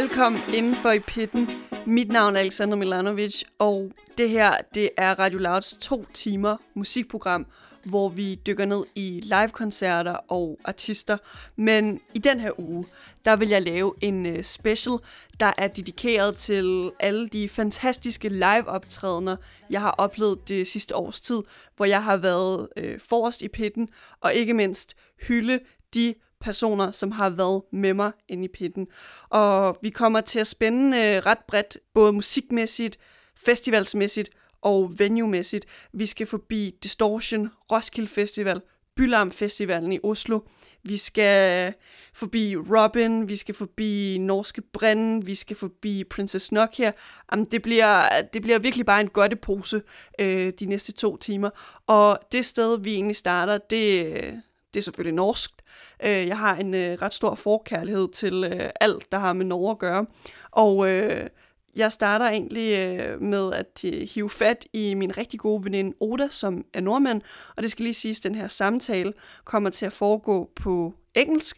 Velkommen indenfor i pitten. Mit navn er Alexander Milanovic, og det her det er Radio Louds to timer musikprogram, hvor vi dykker ned i live-koncerter og artister. Men i den her uge, der vil jeg lave en øh, special, der er dedikeret til alle de fantastiske live-optrædener, jeg har oplevet det sidste års tid, hvor jeg har været øh, forrest i pitten, og ikke mindst hylde de personer, som har været med mig inde i pitten. Og vi kommer til at spænde øh, ret bredt, både musikmæssigt, festivalsmæssigt og venue-mæssigt. Vi skal forbi Distortion, Roskilde Festival, Bylarm Festivalen i Oslo. Vi skal forbi Robin, vi skal forbi Norske Brænden, vi skal forbi Princess Nokia. Jamen, det, bliver, det bliver virkelig bare en godtepose øh, de næste to timer. Og det sted, vi egentlig starter, det, det er selvfølgelig norsk. Øh, jeg har en øh, ret stor forkærlighed til øh, alt, der har med Norge at gøre. Og øh, jeg starter egentlig øh, med at øh, hive fat i min rigtig gode veninde Oda, som er nordmand. Og det skal lige siges, at den her samtale kommer til at foregå på engelsk.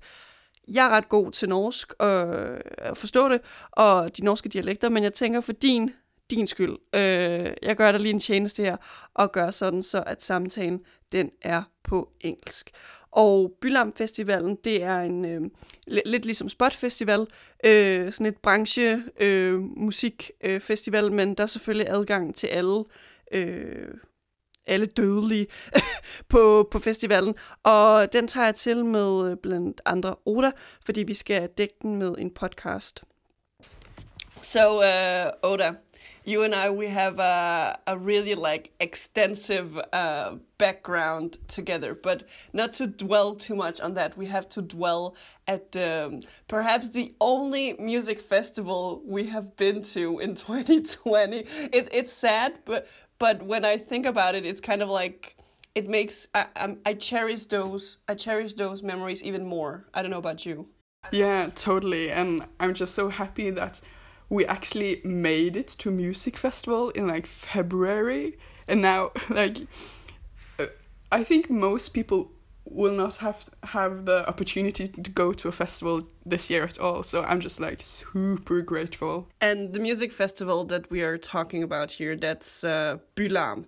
Jeg er ret god til norsk og øh, at forstå det, og de norske dialekter, men jeg tænker for din, din skyld, øh, jeg gør dig lige en tjeneste her, og gør sådan så, at samtalen den er på engelsk. Og Bylam Festivalen, det er en øh, lidt ligesom Spot Festival, øh, sådan et branche øh, musik øh, men der er selvfølgelig adgang til alle øh, alle dødelige på, på festivalen. Og den tager jeg til med øh, blandt andre Oda, fordi vi skal dække den med en podcast. So, uh, øh, Oda, you and I, we have a, a really like extensive uh, background together, but not to dwell too much on that. We have to dwell at um, perhaps the only music festival we have been to in 2020. It, it's sad, but but when I think about it, it's kind of like it makes I, I cherish those I cherish those memories even more. I don't know about you. Yeah, totally, and I'm just so happy that we actually made it to music festival in like February, and now like uh, I think most people will not have have the opportunity to go to a festival this year at all. So I'm just like super grateful. And the music festival that we are talking about here, that's uh, Bulam,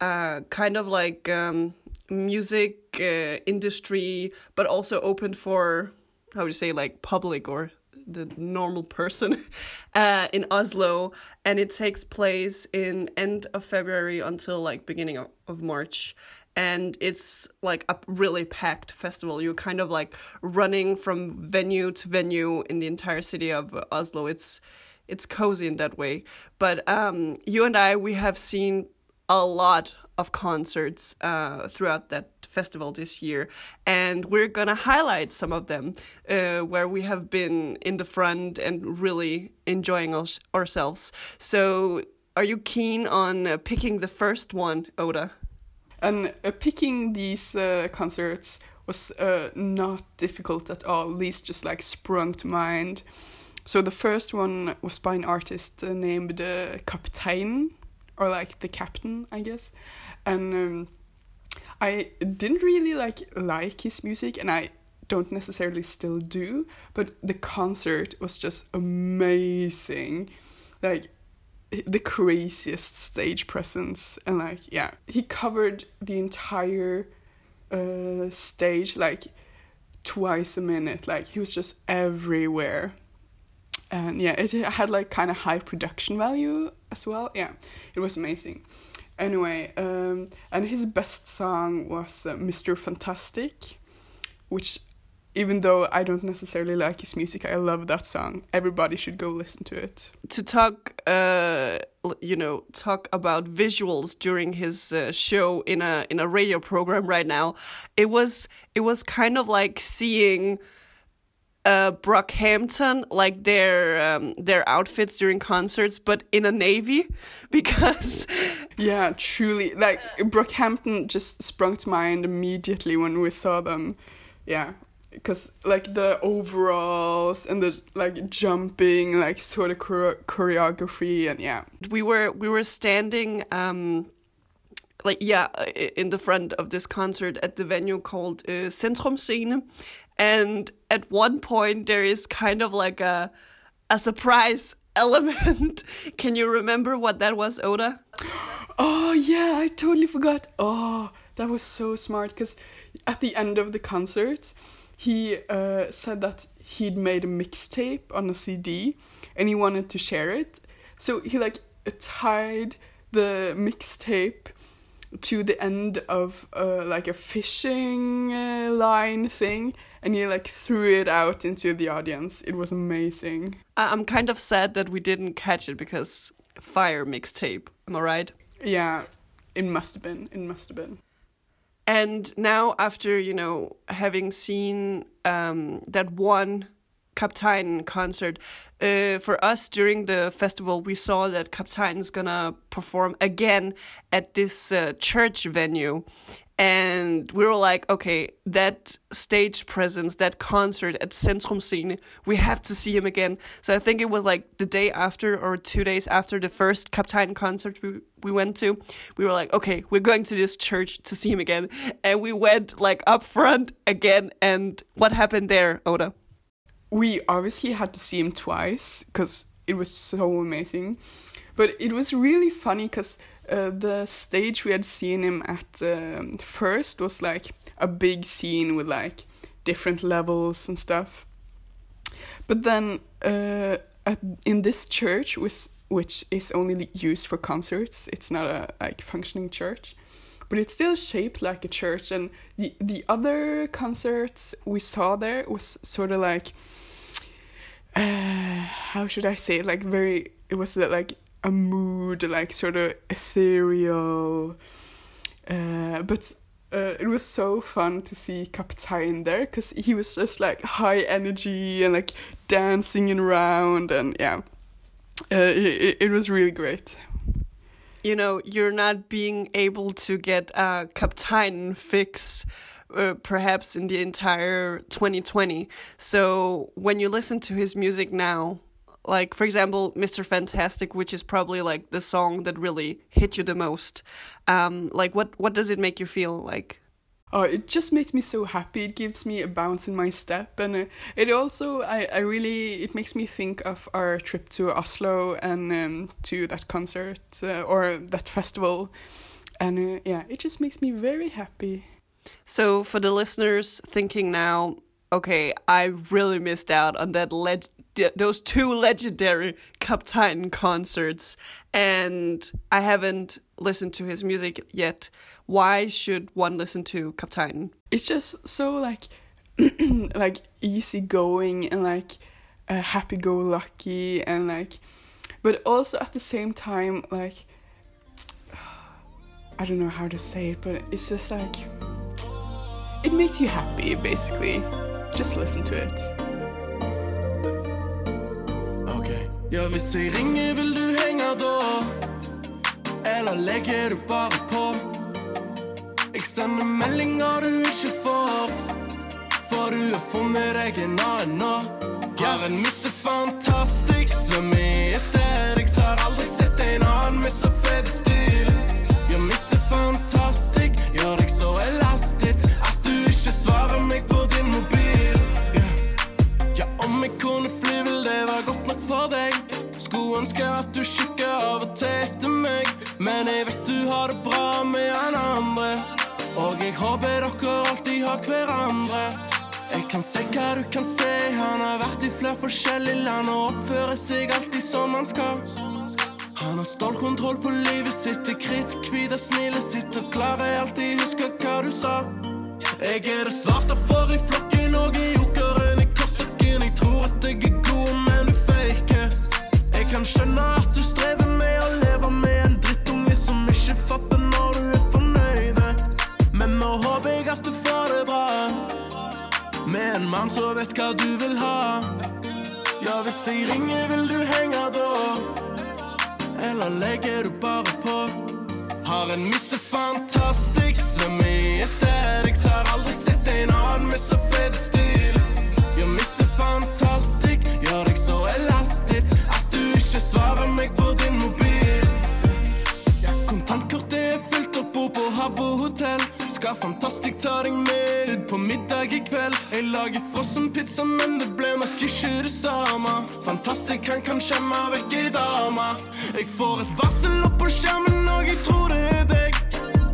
uh, kind of like um, music uh, industry, but also open for how would you say like public or the normal person uh, in Oslo, and it takes place in end of February until like beginning of, of March. And it's like a really packed festival. You're kind of like running from venue to venue in the entire city of Oslo. It's it's cozy in that way. But um, you and I, we have seen a lot of concerts uh, throughout that festival this year, and we're gonna highlight some of them uh, where we have been in the front and really enjoying us ourselves. So, are you keen on uh, picking the first one, Oda? And uh, picking these uh, concerts was uh, not difficult at all. These just like sprung to mind. So the first one was by an artist named uh, Kaptein, or like the captain, I guess. And um, I didn't really like like his music, and I don't necessarily still do. But the concert was just amazing, like the craziest stage presence, and like yeah, he covered the entire uh, stage like twice a minute. Like he was just everywhere. And yeah, it had like kind of high production value as well. Yeah, it was amazing. Anyway, um, and his best song was uh, Mr. Fantastic, which, even though I don't necessarily like his music, I love that song. Everybody should go listen to it. To talk, uh, you know, talk about visuals during his uh, show in a in a radio program right now, it was it was kind of like seeing uh, Brockhampton, like their um, their outfits during concerts, but in a navy, because yeah, truly, like Brockhampton just sprung to mind immediately when we saw them. Yeah, because like the overalls and the like jumping, like sort of chore- choreography, and yeah, we were we were standing. Um, like yeah, in the front of this concert at the venue called uh, Centrum Scene, and at one point there is kind of like a a surprise element. Can you remember what that was, Oda? Oh yeah, I totally forgot. Oh, that was so smart because at the end of the concert, he uh, said that he'd made a mixtape on a CD and he wanted to share it. So he like tied the mixtape to the end of uh, like a fishing uh, line thing and he like threw it out into the audience. It was amazing. I'm kind of sad that we didn't catch it because fire mixtape. Am I right? Yeah, it must have been. It must have been. And now, after you know having seen um, that one Kaptein concert, uh, for us during the festival, we saw that Kaptein's gonna perform again at this uh, church venue, and we were like, okay, that stage presence, that concert at Centrum Scene, we have to see him again. So I think it was like the day after or two days after the first Kaptein concert we, we went to. We were like, okay, we're going to this church to see him again. And we went like up front again. And what happened there, Oda? We obviously had to see him twice because it was so amazing. But it was really funny because uh, the stage we had seen him at um, first was like a big scene with like different levels and stuff. But then uh, at, in this church, which, which is only used for concerts, it's not a like functioning church, but it's still shaped like a church. And the the other concerts we saw there was sort of like, uh, how should I say, it? like very. It was like a mood, like sort of ethereal. Uh, but uh, it was so fun to see Kaptein there because he was just like high energy and like dancing around, and yeah, uh, it, it was really great. You know, you're not being able to get a Kaptein fix. Uh, perhaps in the entire 2020. So when you listen to his music now, like for example mr fantastic which is probably like the song that really hit you the most. Um like what what does it make you feel like? Oh it just makes me so happy. It gives me a bounce in my step. And uh, it also I, I really it makes me think of our trip to oslo and um, to that concert uh, or that festival. And uh, yeah it just makes me very happy. So for the listeners thinking now okay i really missed out on that leg- those two legendary Cup Titan concerts, and I haven't listened to his music yet. Why should one listen to Cup Titan? It's just so like like easygoing and like uh, happy-go-lucky and like, but also at the same time like I don't know how to say it, but it's just like it makes you happy basically. Just listen to it. Ja, hvis jeg er ringer, vil du henge da? Eller legger du bare på? Jeg sender meldinger du ikke får. For du har funnet deg en annen nå. Har en Mr. Fantastic, Aesthetics. Har aldri sett en annen med så fet stil. Ja, Mr. Fantastic, gjør deg så elastisk at du ikke svarer meg på ønsker at du kikker av og til etter meg. Men jeg vet du har det bra med han andre. Og jeg håper dere alltid har hverandre. Jeg kan se hva du kan se. Han har vært i flere forskjellige land og oppfører seg alltid som han skal. Han har stålkontroll på livet sitt, er kritthvit av smilet sitt og klarer alltid huske hva du sa. Jeg er det svarte for i flokken og i jokeren i kortstokken. Jeg tror at jeg er god. Jeg kan skjønne at du strever med å leve med en drittunge som ikke fatter når du er fornøyd. Men nå håper jeg at du får det bra. Med en mann som vet hva du vil ha. Ja, hvis jeg ringer, vil du henge da? Eller legger du bare på? Har en Mr. Fantastic, svømmer i Aesthetics. Har aldri sett en annen med så fet stil. Jeg svarer mig på din mobil. Kontantkortet er fylt opp på Habbo Hotel Skal fantastisk taring med ud på middag i kveld. Jeg lager frossen pizza, men det blev nok ikke det samme. Fantastisk kan kan skjemme væk i dama Jeg får et varsel opp på skjermen, og jeg tror det er deg.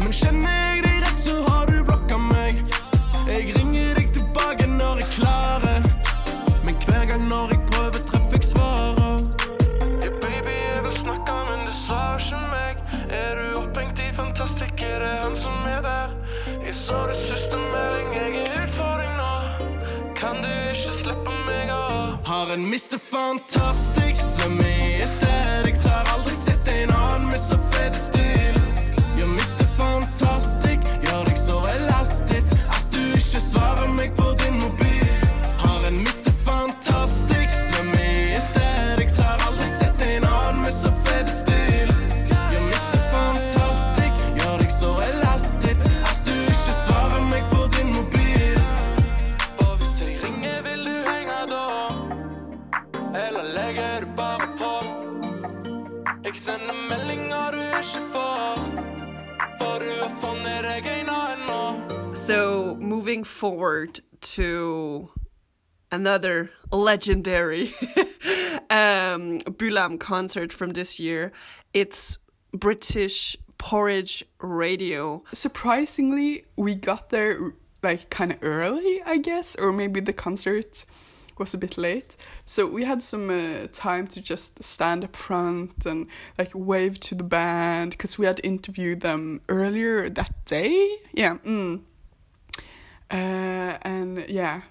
Men kjenner jeg det Mr. forward to another legendary um, Bulam concert from this year. It's British Porridge Radio. Surprisingly, we got there like kind of early, I guess, or maybe the concert was a bit late. So we had some uh, time to just stand up front and like wave to the band because we had interviewed them earlier that day. Yeah. Mm. Uh, and yeah,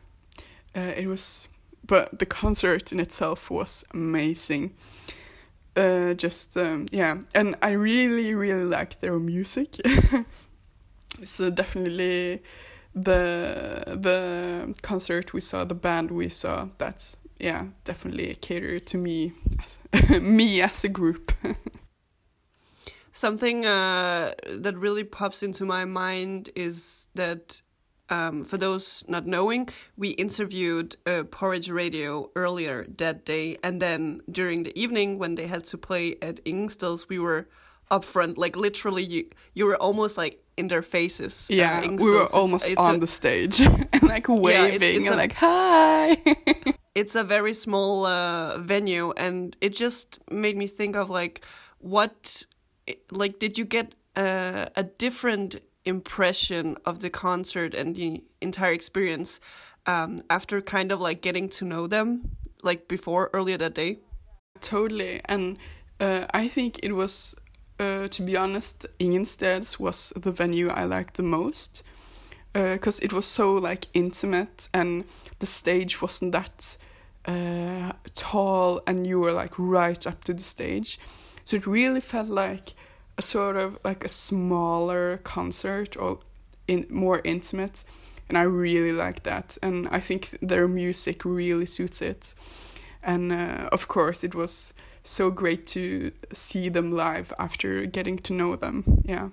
uh, it was, but the concert in itself was amazing. Uh, just um, yeah, and I really really like their music. so definitely the the concert we saw, the band we saw. That's yeah, definitely catered to me, me as a group. Something uh, that really pops into my mind is that, um, for those not knowing, we interviewed uh, Porridge Radio earlier that day, and then during the evening when they had to play at Ingstels, we were up front, like literally, you you were almost like in their faces. Uh, yeah, we were almost it's on a- the stage and like waving it's and a- like hi. it's a very small uh, venue and it just made me think of like what like did you get uh, a different impression of the concert and the entire experience um, after kind of like getting to know them like before earlier that day? Totally, and uh, I think it was, uh, to be honest, Ingensteds was the venue I liked the most, because it was so like intimate, and the stage wasn't that uh, tall, and you were like right up to the stage, so it really felt like a sort of like a smaller concert or in more intimate, and I really like that, and I think their music really suits it. And uh, of course it was so great to see them live after getting to know them yeah.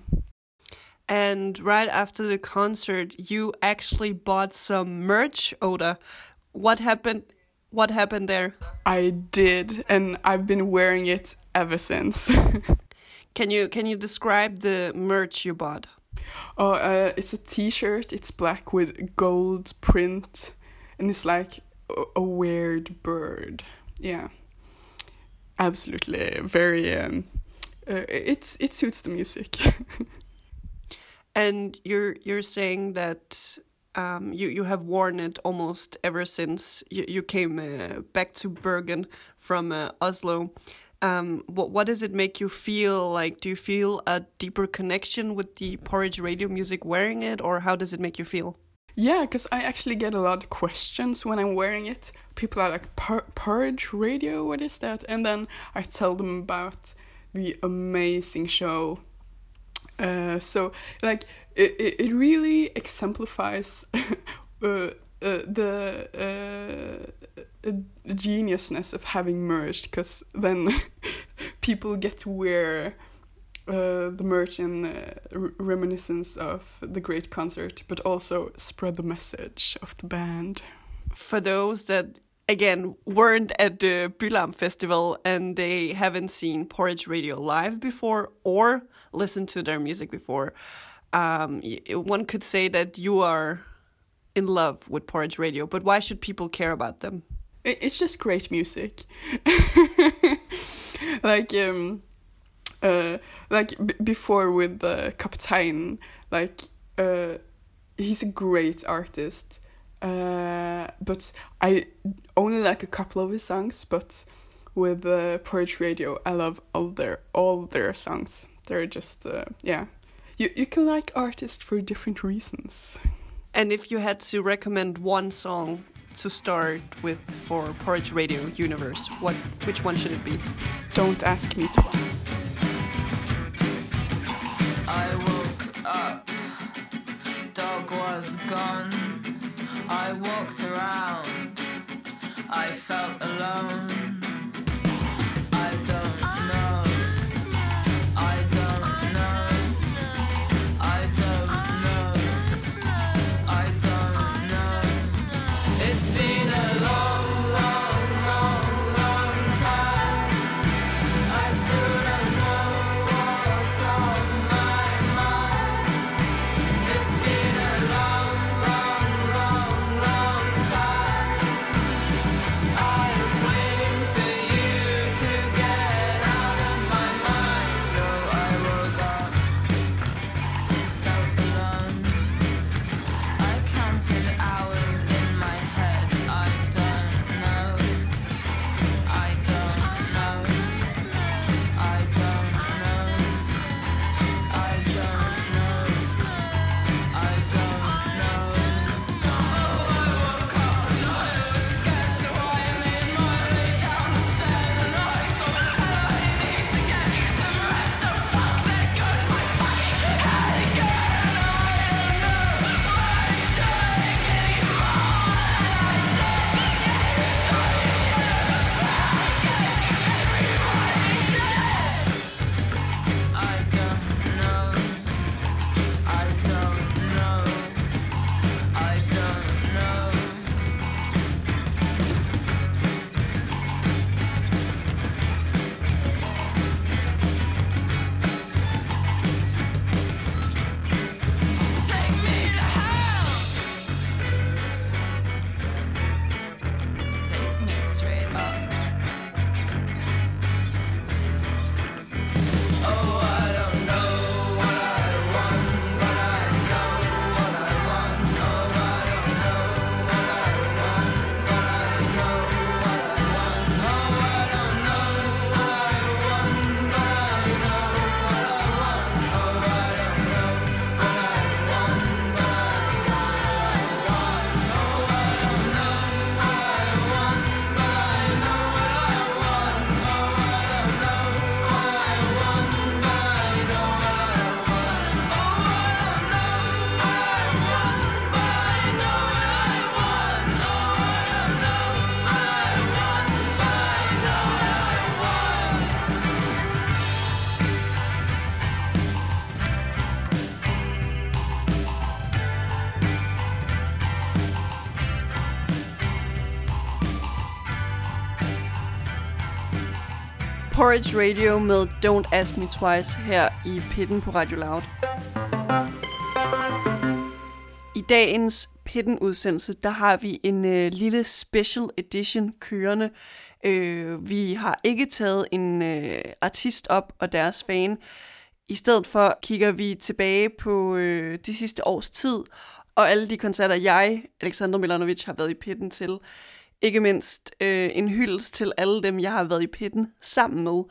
And right after the concert you actually bought some merch oda. What happened what happened there? I did and i've been wearing it ever since can you can you describe the merch you bought? Oh uh, it's a t-shirt. It's black with gold print and it's like a, a weird bird. Yeah. Absolutely. Very um, uh, it's it suits the music. And you're you're saying that um, you you have worn it almost ever since you, you came uh, back to Bergen from uh, Oslo. Um, what what does it make you feel like? Do you feel a deeper connection with the Porridge Radio music wearing it, or how does it make you feel? Yeah, because I actually get a lot of questions when I'm wearing it. People are like, "Por- Porridge Radio, what is that? And then I tell them about the amazing show. Uh, so, like, it, it, it really exemplifies uh, uh, the uh, geniusness of having merged because then people get to wear uh, the merch in uh, reminiscence of the great concert, but also spread the message of the band. For those that again weren't at the Bulam festival and they haven't seen Porridge Radio live before or listened to their music before, um, one could say that you are in love with Porridge Radio. But why should people care about them? it's just great music. like um, uh, like before with the captain. Like uh, he's a great artist. Uh, but I only like a couple of his songs, but with uh, Porridge Radio, I love all their all their songs. They're just uh, yeah, you you can like artists for different reasons. And if you had to recommend one song to start with for Porridge Radio Universe? What, which one should it be? Don't ask me to. I woke up, dog was gone. I walked around, I felt alone. Med Don't Ask Me Twice her i Pitten på Radio Loud. I dagens Pitten-udsendelse, der har vi en øh, lille special edition kørende. Øh, vi har ikke taget en øh, artist op og deres fan. I stedet for kigger vi tilbage på øh, de sidste års tid, og alle de koncerter, jeg, Alexander Milanovic, har været i pitten til. Ikke mindst øh, en hyldest til alle dem, jeg har været i pitten sammen med.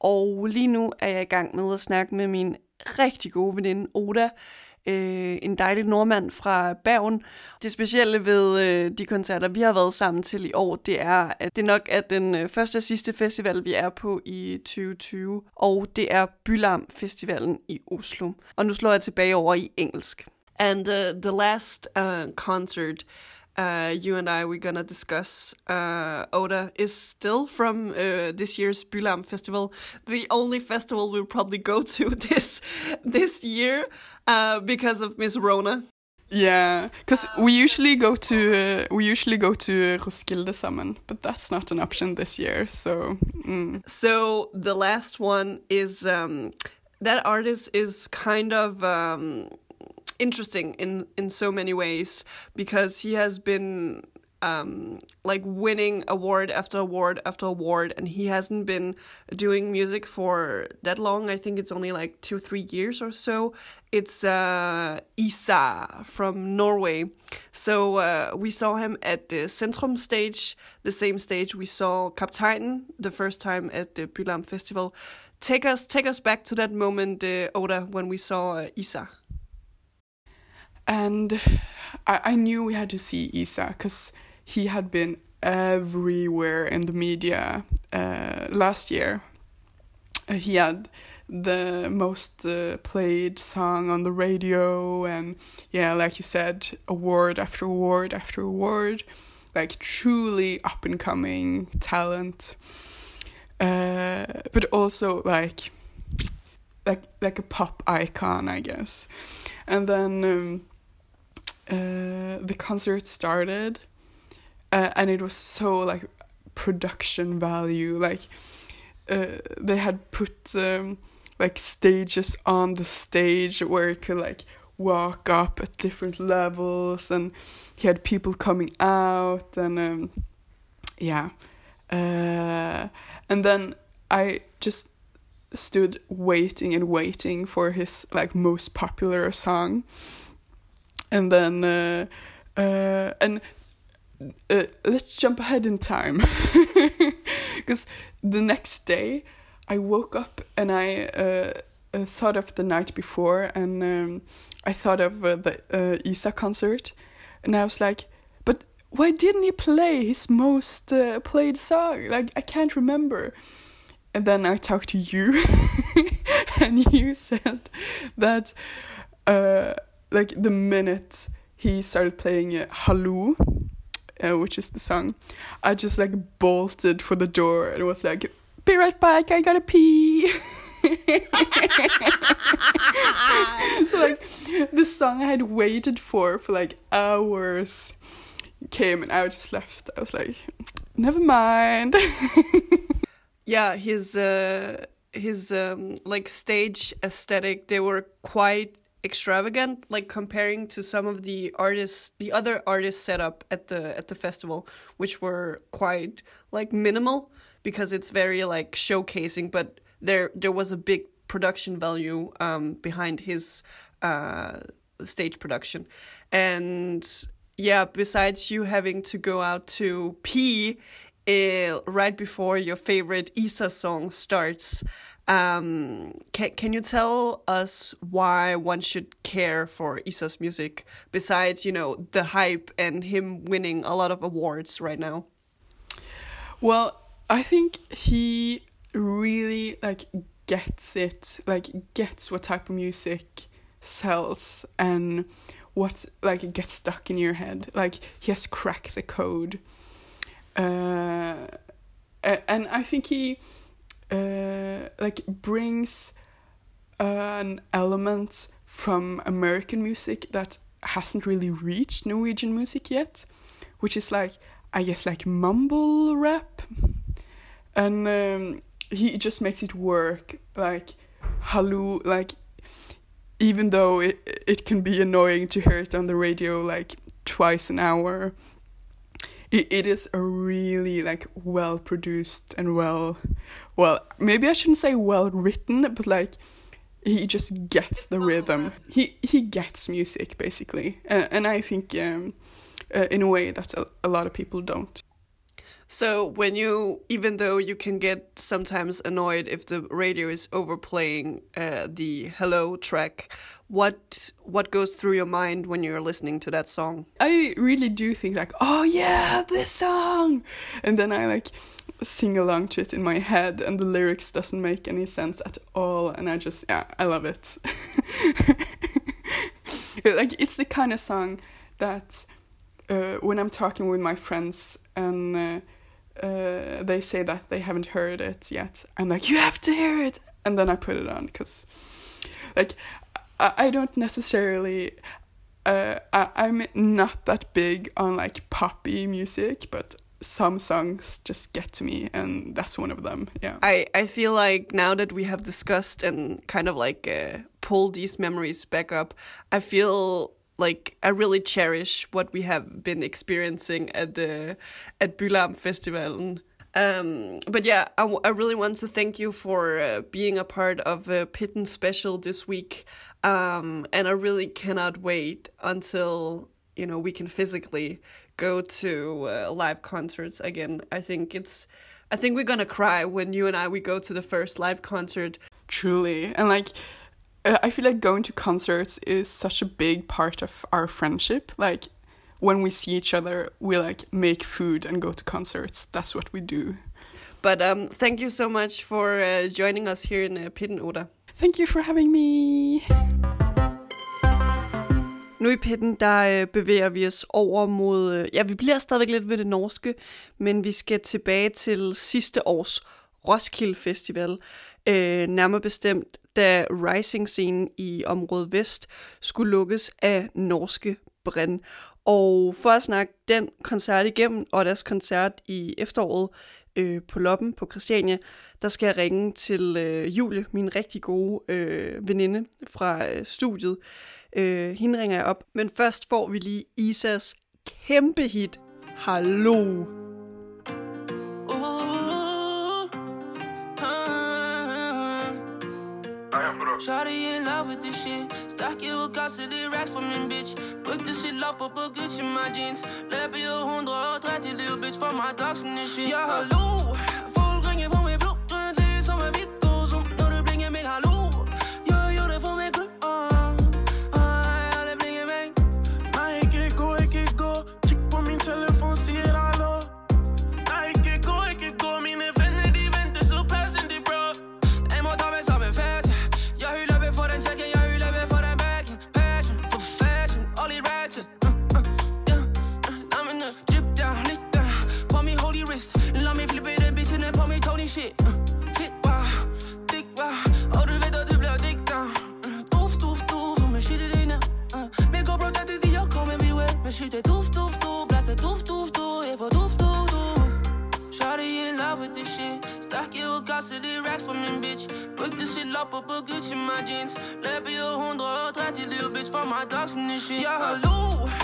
Og lige nu er jeg i gang med at snakke med min rigtig gode veninde Oda, øh, en dejlig nordmand fra Bergen. Det specielle ved øh, de koncerter, vi har været sammen til i år, det er, at det nok er den øh, første og sidste festival, vi er på i 2020, og det er Bylam Festivalen i Oslo. Og nu slår jeg tilbage over i engelsk. And uh, the last uh, concert uh, you and I we're gonna discuss uh, Oda is still from uh, this year's Bylarm Festival, the only festival we'll probably go to this this year uh, because of Miss Rona. Yeah, because we usually go to uh, we usually go to Roskilde sammen, but that's not an option this year. So mm. So the last one is um, that artist is kind of um, interesting in in so many ways because he has been um, like winning award after award after award, and he hasn't been doing music for that long. I think it's only like two, three years or so. It's uh, Isa from Norway. So uh, we saw him at the Centrum stage, the same stage we saw Kaptajnen the first time at the Bylarm Festival. Take us, take us back to that moment, uh, Oda, when we saw uh, Isa. And I, I knew we had to see Isa because he had been everywhere in the media uh, last year. Uh, he had the most uh, played song on the radio, and yeah, like you said, award after award after award, like truly up and coming talent. Uh, but also like like like a pop icon, I guess. And then um, uh, the concert started, uh, and it was so like production value like uh, they had put um, like stages on the stage where it could like walk up at different levels and he had people coming out and um, yeah. Uh, and then i just stood waiting and waiting for his like most popular song and then uh, uh, and uh, let's jump ahead in time because the next day I woke up and I uh, uh, thought of the night before and um, I thought of uh, the Isa concert and I was like, but why didn't he play his most played song? Like I can't remember. And then I talked to you, and you said that, like the minute he started playing uh, Hallo, uh, which is the song, I just like bolted for the door and was like, "Be right back, I gotta pee." so like the song I had waited for for like hours came and I just left. I was like, never mind. yeah, his uh, his um, like stage aesthetic they were quite extravagant like comparing to some of the artists the other artists set up at the at the festival which were quite like minimal because it's very like showcasing but there there was a big production value um behind his uh stage production. And yeah besides you having to go out to pee uh, right before your favorite Isa song starts um, can can you tell us why one should care for Isa's music besides you know the hype and him winning a lot of awards right now? Well, I think he really like gets it, like gets what type of music sells and what like gets stuck in your head. Like he has cracked the code, uh, and I think he uh, like brings an element from American music that hasn't really reached Norwegian music yet, which is like I guess like mumble rap, and um, he just makes it work. Like hallo, like even though it it can be annoying to hear it on the radio like twice an hour, it, it is a really like well produced and well well maybe i shouldn't say well written but like he just gets the rhythm. He he gets music basically. Uh, and i think um, uh, in a way that a, a lot of people don't So when you, even though you can get sometimes annoyed if the radio is overplaying uh, the "Hello" track, what what goes through your mind when you're listening to that song? I really do think like, oh yeah, this song, and then I like sing along to it in my head, and the lyrics doesn't make any sense at all, and I just yeah, I love it. like it's the kind of song that uh, when I'm talking with my friends and. Uh, uh, they say that they haven't heard it yet. I'm like, you have to hear it, and then I put it on because, like, I, I don't necessarily. Uh, I, I'm not that big on like poppy music, but some songs just get to me, and that's one of them. Yeah. I, I feel like now that we have discussed and kind of like uh, pulled these memories back up, I feel like I really cherish what we have been experiencing at the at Bylarm Festival. Um, but yeah, I, I really want to thank you for uh, being a part of a Pitten special this week. Um, and I really cannot wait until you know we can physically go to uh, live concerts again. I think it's I think we're gonna cry when you and I we go to the first live concert. Truly, and like. Uh, I feel like going to concerts is such a big part of our friendship. Like when we see each other, we like make food and go to concerts. That's what we do. But um, thank you so much for uh, joining us here in uh, Pitten Oda. Thank you for having me. Nu i Pitten, der øh, bevæger vi os over mod... Øh, ja, vi bliver stadigvæk lidt ved det norske, men vi skal tilbage til sidste års Roskilde Festival. Øh, nærmere bestemt, da Rising-scenen i området Vest skulle lukkes af norske Brænd. Og for at snakke den koncert igennem, og deres koncert i efteråret øh, på Loppen på Christiania, der skal jeg ringe til øh, Julie, min rigtig gode øh, veninde fra øh, studiet. Øh, hende ringer jeg op, men først får vi lige Isas kæmpe hit, Hallo. Shawty in love with this shit. Stack it with gas til det racks på min bitch. Bryg det shit op og på Gucci my jeans. Løb i 130 lille bitch for my dogs and this shit. Ja, hallo. Stack it with gas til det racks på min bitch. Bryg det shit op og på Gucci my jeans. Løb i 130 lille bitch for my dogs and this shit. Ja, hallo.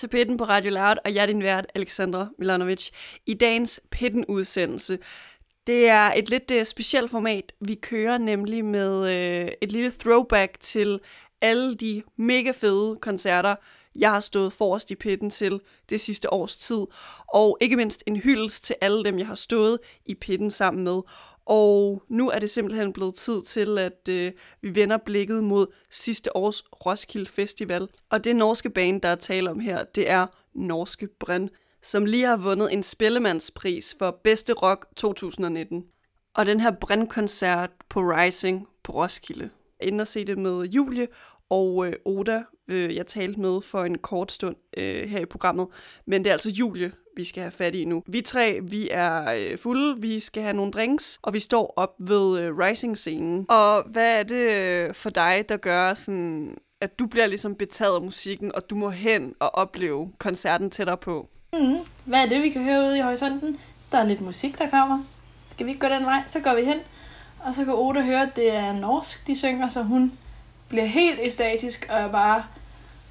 Til Pitten på Radio Loud, og jeg er din vært, Alexandra Milanovic. I dagens Pitten-udsendelse, det er et lidt uh, specielt format. Vi kører nemlig med uh, et lille throwback til alle de mega fede koncerter, jeg har stået forrest i pitten til det sidste års tid. Og ikke mindst en hyldest til alle dem, jeg har stået i pitten sammen med. Og nu er det simpelthen blevet tid til, at øh, vi vender blikket mod sidste års Roskilde Festival. Og det norske band, der er tale om her, det er Norske Brænd, som lige har vundet en spillemandspris for bedste rock 2019. Og den her Brænd-koncert på Rising på Roskilde. Inden at se det med Julie og øh, Oda, øh, jeg talte med for en kort stund øh, her i programmet. Men det er altså Julie, vi skal have fat i nu. Vi tre, vi er øh, fulde, vi skal have nogle drinks, og vi står op ved øh, Rising-scenen. Og hvad er det øh, for dig, der gør sådan at du bliver ligesom betaget af musikken, og du må hen og opleve koncerten tættere på. Mm. Hvad er det, vi kan høre ude i horisonten? Der er lidt musik, der kommer. Skal vi ikke gå den vej? Så går vi hen. Og så kan Oda høre, at det er norsk, de synger, så hun bliver helt æstatisk og er bare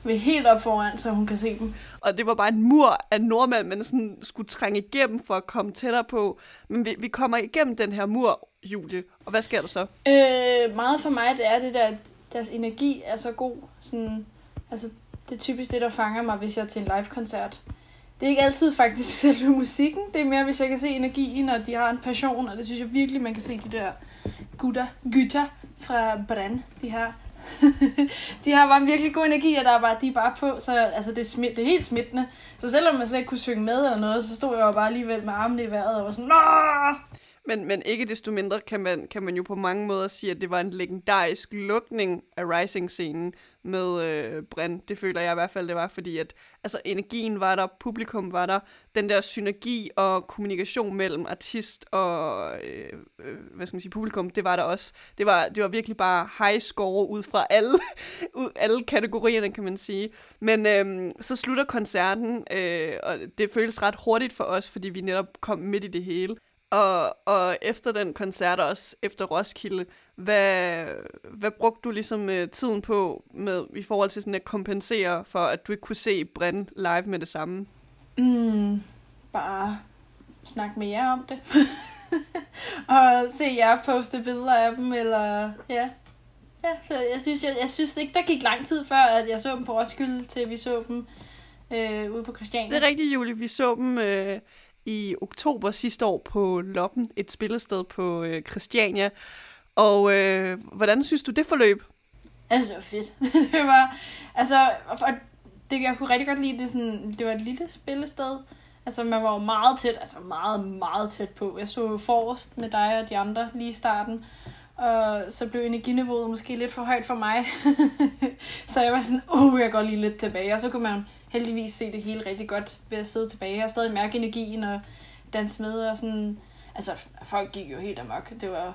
vil helt op foran, så hun kan se dem. Og det var bare en mur af nordmænd, man sådan skulle trænge igennem for at komme tættere på. Men vi, vi kommer igennem den her mur, Julie. Og hvad sker der så? Øh, meget for mig, det er det der, at deres energi er så god. Sådan, altså, det er typisk det, der fanger mig, hvis jeg er til en live-koncert. Det er ikke altid faktisk selve musikken. Det er mere, hvis jeg kan se energien, og de har en passion, og det synes jeg virkelig, man kan se de der gutter, gytter fra Brand, de har. de har bare en virkelig god energi, og der er bare, de er bare på, så altså, det, er smidt, det er helt smittende. Så selvom man slet ikke kunne synge med eller noget, så stod jeg jo bare alligevel med armene i vejret og var sådan, Nå! Men, men ikke desto mindre kan man, kan man jo på mange måder sige, at det var en legendarisk lukning af Rising-scenen med øh, Bren. Det føler jeg i hvert fald, det var, fordi at altså, energien var der, publikum var der, den der synergi og kommunikation mellem artist og øh, øh, hvad skal man sige, publikum, det var der også. Det var, det var virkelig bare high score ud fra alle, ud, alle kategorierne, kan man sige. Men øh, så slutter koncerten, øh, og det føles ret hurtigt for os, fordi vi netop kom midt i det hele. Og, og efter den koncert også, efter Roskilde, hvad, hvad brugte du ligesom uh, tiden på med, i forhold til sådan at kompensere for, at du ikke kunne se Brand live med det samme? Mm, bare snakke med jer om det. og se jer poste billeder af dem, eller ja. Ja, så jeg synes, jeg, jeg synes ikke, der gik lang tid før, at jeg så dem på Roskilde, til vi så dem øh, ude på Christiania. Det er rigtigt, Julie. Vi så dem øh, i oktober sidste år på Loppen, et spillested på øh, Christiania. Og øh, hvordan synes du, det forløb? Altså, det var fedt. det var, altså, og det, jeg kunne rigtig godt lide, det, sådan, det var et lille spillested. Altså, man var jo meget tæt, altså meget, meget tæt på. Jeg stod jo forrest med dig og de andre lige i starten. Og så blev energiniveauet måske lidt for højt for mig. så jeg var sådan, uh, jeg går lige lidt tilbage. Og så kunne man heldigvis se det hele rigtig godt ved at sidde tilbage. Jeg har stadig mærke energien og danse med og sådan... Altså, folk gik jo helt amok. Det var,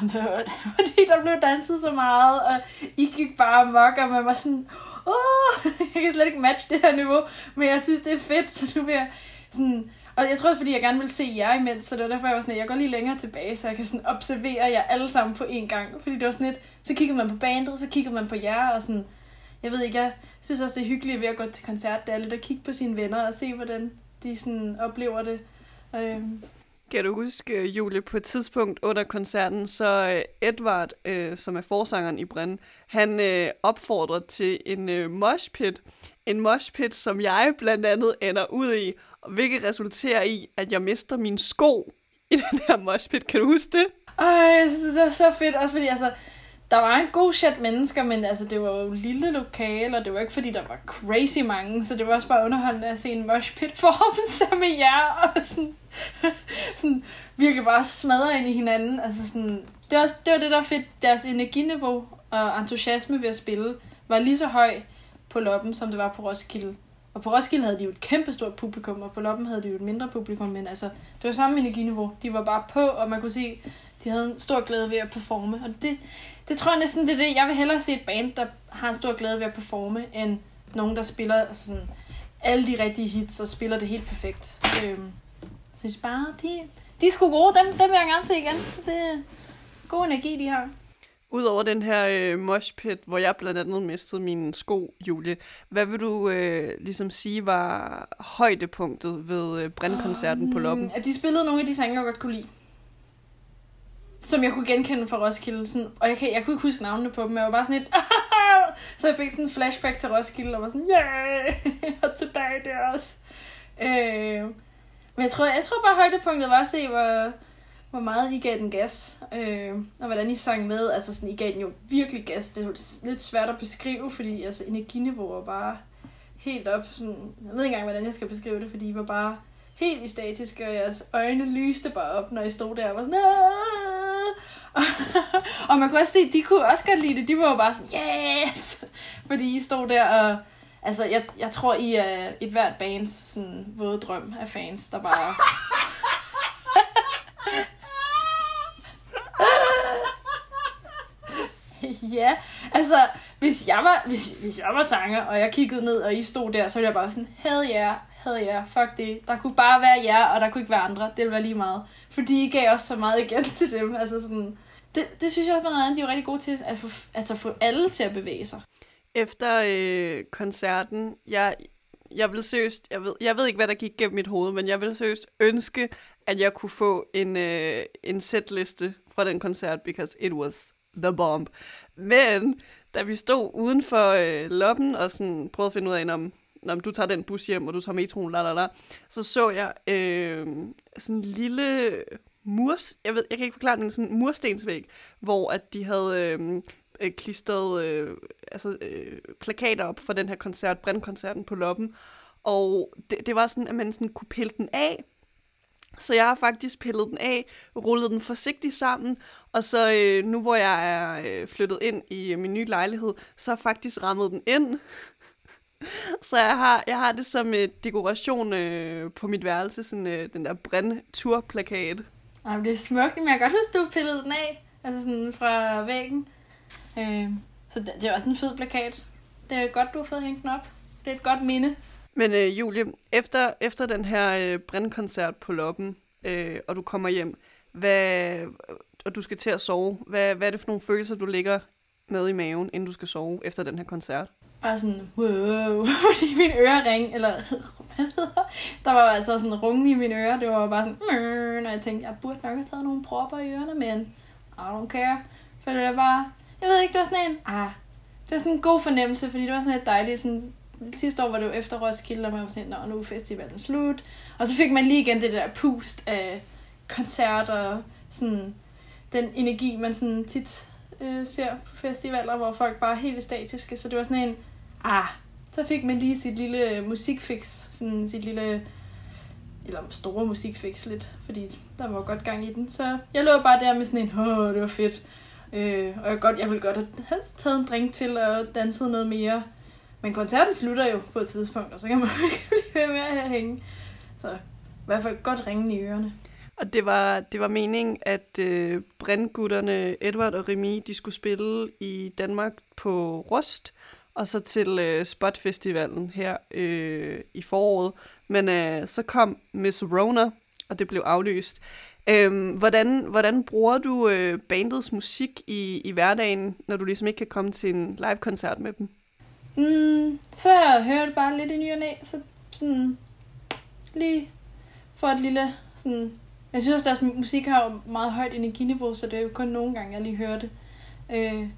det var fordi der blev danset så meget, og I gik bare amok, og man var sådan, åh, jeg kan slet ikke matche det her niveau, men jeg synes, det er fedt, så nu vil jeg sådan, og jeg tror også, fordi jeg gerne vil se jer imens, så det var derfor, jeg var sådan, at jeg går lige længere tilbage, så jeg kan sådan observere jer alle sammen på én gang. Fordi det var sådan lidt, så kiggede man på bandet, så kiggede man på jer, og sådan, jeg ved ikke, jeg synes også, det er hyggeligt ved at gå til koncert, det er lidt at kigge på sine venner og se, hvordan de sådan oplever det. Øhm. Kan du huske, Julie, på et tidspunkt under koncerten, så øh, Edvard, øh, som er forsangeren i Brænd, han øh, opfordrede til en øh, moshpit. En moshpit, som jeg blandt andet ender ud i, hvilket resulterer i, at jeg mister min sko i den her moshpit. Kan du huske det? Ej, det var så fedt, også fordi altså, der var en god chat mennesker, men altså, det var jo lille lokale, og det var ikke fordi, der var crazy mange, så det var også bare underholdende at se en mosh pit form sammen med jer, og sådan, sådan virkelig bare smadre ind i hinanden. Altså sådan, det, var, det var det, der var fedt. Deres energiniveau og entusiasme ved at spille var lige så høj på Loppen, som det var på Roskilde. Og på Roskilde havde de jo et kæmpestort publikum, og på Loppen havde de jo et mindre publikum, men altså, det var samme energiniveau. De var bare på, og man kunne se, de havde en stor glæde ved at performe. Og det, det tror jeg næsten, det er det. Jeg vil hellere se et band, der har en stor glæde ved at performe, end nogen, der spiller altså sådan, alle de rigtige hits og spiller det helt perfekt. Øhm, så synes bare, de, de er sgu gode. Dem, dem vil jeg gerne se igen. Det er god energi, de har. Udover den her øh, moshpit, hvor jeg blandt andet mistede mine sko, Julie, hvad vil du øh, ligesom sige var højdepunktet ved øh, brændkoncerten um, på Loppen? At de spillede nogle af de sange, jeg godt kunne lide som jeg kunne genkende fra Roskilde. Sådan, og jeg, kan, jeg kunne ikke huske navnene på dem. Jeg var bare sådan lidt... så jeg fik sådan en flashback til Roskilde, og var sådan, yeah, og tilbage der også. Øh, men jeg tror, jeg tror bare, højdepunktet var at se, hvor, hvor meget I gav den gas, øh, og hvordan I sang med. Altså sådan, I gav den jo virkelig gas. Det er lidt svært at beskrive, fordi altså, energiniveauet var bare helt op. Sådan, jeg ved ikke engang, hvordan jeg skal beskrive det, fordi I var bare helt i statisk, og jeres øjne lyste bare op, når I stod der og var sådan... og man kunne også se, at de kunne også godt lide det. De var jo bare sådan, yes! Fordi I stod der og... Altså, jeg, jeg tror, I er et hvert bands sådan, våde drøm af fans, der bare... ja, Altså, hvis jeg, var, hvis, hvis jeg var sanger, og jeg kiggede ned, og I stod der, så ville jeg bare sådan, havde jer, havde jer, fuck det. Der kunne bare være jer, og der kunne ikke være andre. Det ville være lige meget. Fordi I gav også så meget igen til dem. Altså sådan, det, det synes jeg også var noget andet, de er jo rigtig gode til, at få, altså få alle til at bevæge sig. Efter øh, koncerten, jeg, jeg vil seriøst, jeg ved, jeg ved ikke, hvad der gik gennem mit hoved, men jeg vil seriøst ønske, at jeg kunne få en, øh, en setliste fra den koncert, because it was the bomb. Men da vi stod uden for øh, loppen og sådan prøvede at finde ud af, om, om du tager den bus hjem, og du tager metroen, la la la, så så jeg øh, sådan en lille murs, jeg ved, jeg kan ikke forklare den, sådan en murstensvæg, hvor at de havde øh, øh, klistret øh, altså, øh, plakater op for den her koncert, brændkoncerten på loppen, og det, det var sådan, at man sådan kunne pille den af, så jeg har faktisk pillet den af, rullet den forsigtigt sammen, og så øh, nu hvor jeg er øh, flyttet ind i øh, min nye lejlighed, så har jeg faktisk rammet den ind. så jeg har, jeg har det som øh, dekoration øh, på mit værelse, sådan øh, den der brændturplakat. Ej, det er smukt, men jeg kan godt huske, du pillede den af, altså sådan fra væggen. Øh, så det, det er også en fed plakat. Det er godt, du har fået hængt den op. Det er et godt minde. Men øh, Julie, efter, efter den her øh, brændkoncert på loppen, øh, og du kommer hjem, hvad, øh, og du skal til at sove, hvad, hvad er det for nogle følelser, du ligger med i maven, inden du skal sove efter den her koncert? Bare sådan, wow, fordi min ørering, eller hvad hedder Der var altså sådan rungen i mine ører, det var bare sådan, når jeg tænkte, jeg burde nok have taget nogle propper i ørerne, men I don't care. For det var bare, jeg ved ikke, det var sådan en, ah, det var sådan en god fornemmelse, fordi det var sådan et dejligt, sådan, sidste år var det jo efter Roskilde, og man var sådan, og nu er festivalen slut. Og så fik man lige igen det der pust af koncerter, sådan den energi, man sådan tit øh, ser på festivaler, hvor folk bare er helt statiske. Så det var sådan en, ah, så fik man lige sit lille musikfix, sådan sit lille, eller store musikfix lidt, fordi der var godt gang i den. Så jeg lå bare der med sådan en, åh, det var fedt. Øh, og jeg, godt, jeg ville godt have taget en drink til og danset noget mere. Men koncerten slutter jo på et tidspunkt, og så kan man ikke blive ved med at hænge. Så i hvert fald godt ringe i ørerne. Og det var, det var meningen, at øh, brændgutterne Edward og Remy, de skulle spille i Danmark på Rust, og så til øh, Spot-festivalen her øh, i foråret. Men øh, så kom Miss Rona, og det blev aflyst. Øhm, hvordan, hvordan bruger du øh, bandets musik i, i hverdagen, når du ligesom ikke kan komme til en live-koncert med dem? Mm, så hører jeg det bare lidt i ny og næ, så sådan lige for et lille sådan... Jeg synes også, at deres musik har jo meget højt energiniveau, så det er jo kun nogle gange, jeg lige hører det. Øh,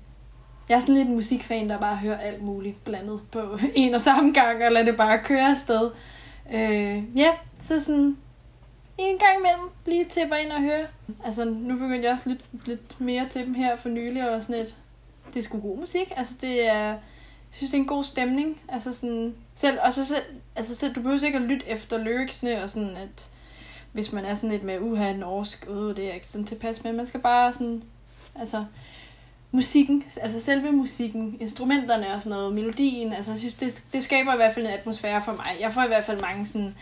jeg er sådan lidt en musikfan, der bare hører alt muligt blandet på en og samme gang, og lader det bare køre afsted. Øh, ja, så sådan en gang imellem lige tipper ind og høre. Altså, nu begyndte jeg også lidt, lidt mere til dem her for nylig, og sådan lidt, det er sgu god musik. Altså, det er, jeg synes, det er en god stemning. Altså, sådan, selv, og så, selv, altså, selv, du behøver ikke at lytte efter lyricsne, og sådan, at hvis man er sådan lidt med, uha, norsk, uh, det er ikke sådan tilpas med. Man skal bare sådan, altså, musikken, altså selve musikken, instrumenterne og sådan noget, melodien, altså jeg synes, det, det skaber i hvert fald en atmosfære for mig. Jeg får i hvert fald mange sådan,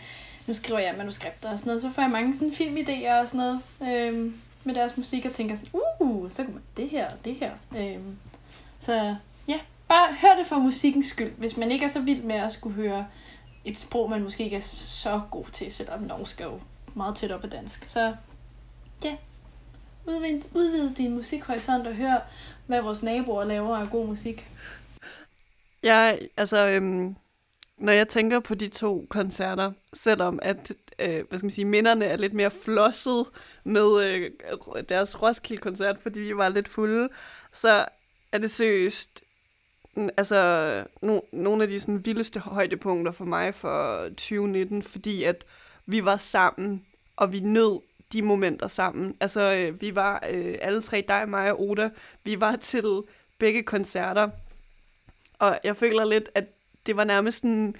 nu skriver jeg manuskripter og sådan noget, så får jeg mange sådan filmidéer og sådan noget øhm, med deres musik, og tænker sådan, uh, så kunne man det her og det her. Øhm, så bare hør det for musikkens skyld, hvis man ikke er så vild med at skulle høre et sprog, man måske ikke er så god til, selvom norsk er jo meget tæt op af dansk. Så ja, udvid, udvid din musikhorisont og hør, hvad vores naboer laver af god musik. Ja, altså, øhm, når jeg tænker på de to koncerter, selvom at, øh, hvad skal man sige, minderne er lidt mere flosset med øh, deres Roskilde-koncert, fordi vi var lidt fulde, så er det seriøst, altså, no, nogle af de sådan, vildeste højdepunkter for mig for 2019, fordi at vi var sammen, og vi nød de momenter sammen. Altså, øh, vi var øh, alle tre, dig, mig og Oda, vi var til begge koncerter, og jeg føler lidt, at det var nærmest sådan,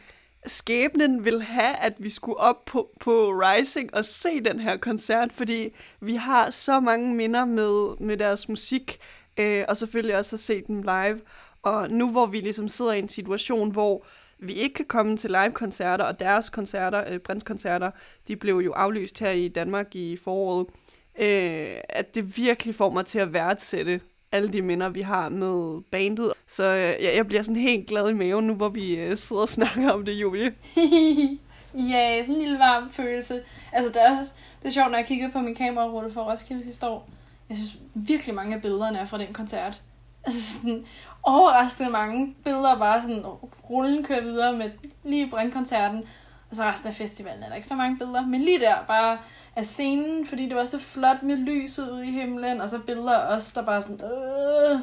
skæbnen vil have, at vi skulle op på, på Rising og se den her koncert, fordi vi har så mange minder med, med deres musik, øh, og selvfølgelig også at se dem live. Og nu hvor vi ligesom sidder i en situation, hvor vi ikke kan komme til live-koncerter, og deres koncerter, øh, Brins-koncerter, de blev jo aflyst her i Danmark i foråret, øh, at det virkelig får mig til at værdsætte alle de minder, vi har med bandet. Så øh, jeg, jeg bliver sådan helt glad i maven nu, hvor vi øh, sidder og snakker om det, Julie. ja, sådan en lille varm følelse. Altså, det er, også, det er sjovt, når jeg kiggede på min kamerarulle for Roskilde sidste år. Jeg synes virkelig mange af billederne er fra den koncert. Altså sådan overraskende mange billeder, bare sådan rullen kører videre med lige brandkoncerten. Og så resten af festivalen er der ikke så mange billeder. Men lige der, bare af scenen, fordi det var så flot med lyset ude i himlen, og så billeder af os, der bare sådan... Øh.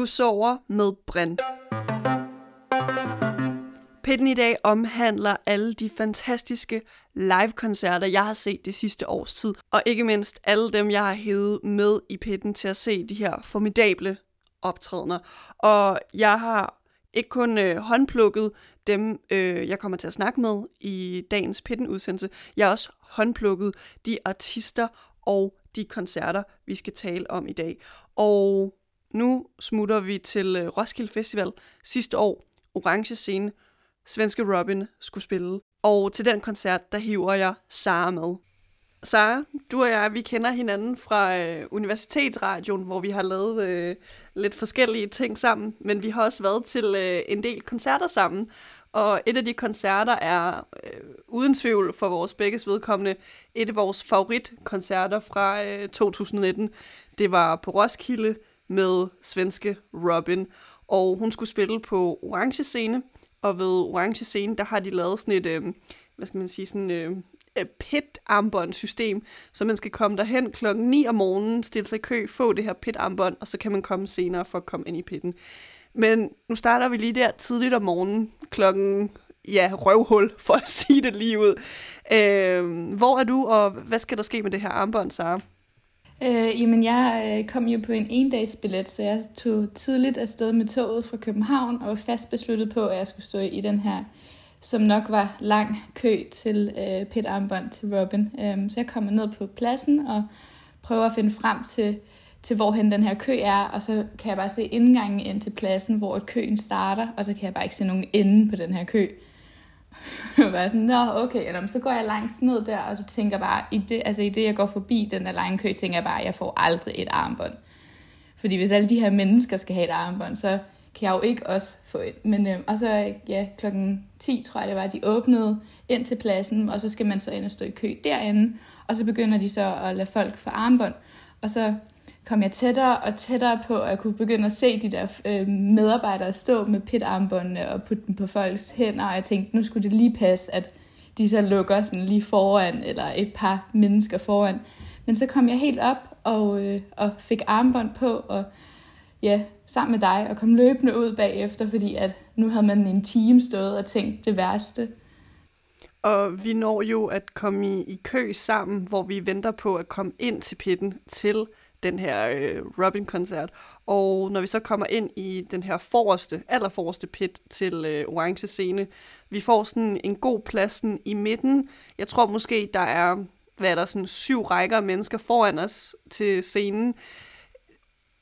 Du sover med Bren. Pitten i dag omhandler alle de fantastiske live-koncerter, jeg har set det sidste års tid. Og ikke mindst alle dem, jeg har hævet med i pitten til at se de her formidable optrædener. Og jeg har ikke kun øh, håndplukket dem, øh, jeg kommer til at snakke med i dagens Pitten-udsendelse. Jeg har også håndplukket de artister og de koncerter, vi skal tale om i dag. Og nu smutter vi til øh, Roskilde Festival sidste år. Orange Scene. Svenske Robin skulle spille. Og til den koncert, der hiver jeg Sara med. Sara, du og jeg, vi kender hinanden fra øh, Universitetsradioen, hvor vi har lavet øh, lidt forskellige ting sammen, men vi har også været til øh, en del koncerter sammen. Og et af de koncerter er øh, uden tvivl for vores begges vedkommende et af vores favoritkoncerter fra øh, 2019. Det var på Roskilde med svenske Robin, og hun skulle spille på Orange Scene, og ved Orange Scene, der har de lavet sådan et, øh, hvad skal man sige, sådan øh, pit-armbånd-system, så man skal komme derhen klokken 9 om morgenen, stille sig i kø, få det her pit-armbånd, og så kan man komme senere for at komme ind i pitten. Men nu starter vi lige der tidligt om morgenen, klokken, ja, røvhul, for at sige det lige ud. Øh, hvor er du, og hvad skal der ske med det her armbånd, Sara? Øh, jamen, jeg øh, kom jo på en endagsbillet, så jeg tog tidligt afsted med toget fra København og var fast besluttet på, at jeg skulle stå i den her, som nok var lang kø til øh, pit armbånd til Robin. Øh, så jeg kommer ned på pladsen og prøver at finde frem til, til hvorhen den her kø er, og så kan jeg bare se indgangen ind til pladsen, hvor køen starter, og så kan jeg bare ikke se nogen ende på den her kø. og var sådan, nå okay, eller, så går jeg langs ned der, og så tænker bare, i det, altså i det jeg går forbi den der lange kø, tænker jeg bare, jeg får aldrig et armbånd. Fordi hvis alle de her mennesker skal have et armbånd, så kan jeg jo ikke også få et. Men, øh, og så ja, klokken 10, tror jeg det var, de åbnede ind til pladsen, og så skal man så ind og stå i kø derinde, og så begynder de så at lade folk få armbånd, og så kom jeg tættere og tættere på, at jeg kunne begynde at se de der øh, medarbejdere stå med pitarmbåndene og putte dem på folks hænder, og jeg tænkte, nu skulle det lige passe, at de så lukker sådan lige foran, eller et par mennesker foran. Men så kom jeg helt op og, øh, og fik armbånd på, og ja, sammen med dig, og kom løbende ud bagefter, fordi at nu havde man en time stået og tænkt det værste. Og vi når jo at komme i, i kø sammen, hvor vi venter på at komme ind til pitten til den her øh, Robin-koncert. Og når vi så kommer ind i den her forreste, allerforreste pit til øh, Orange Scene, vi får sådan en god plads sådan i midten. Jeg tror måske, der er, hvad er der, sådan syv rækker af mennesker foran os til scenen.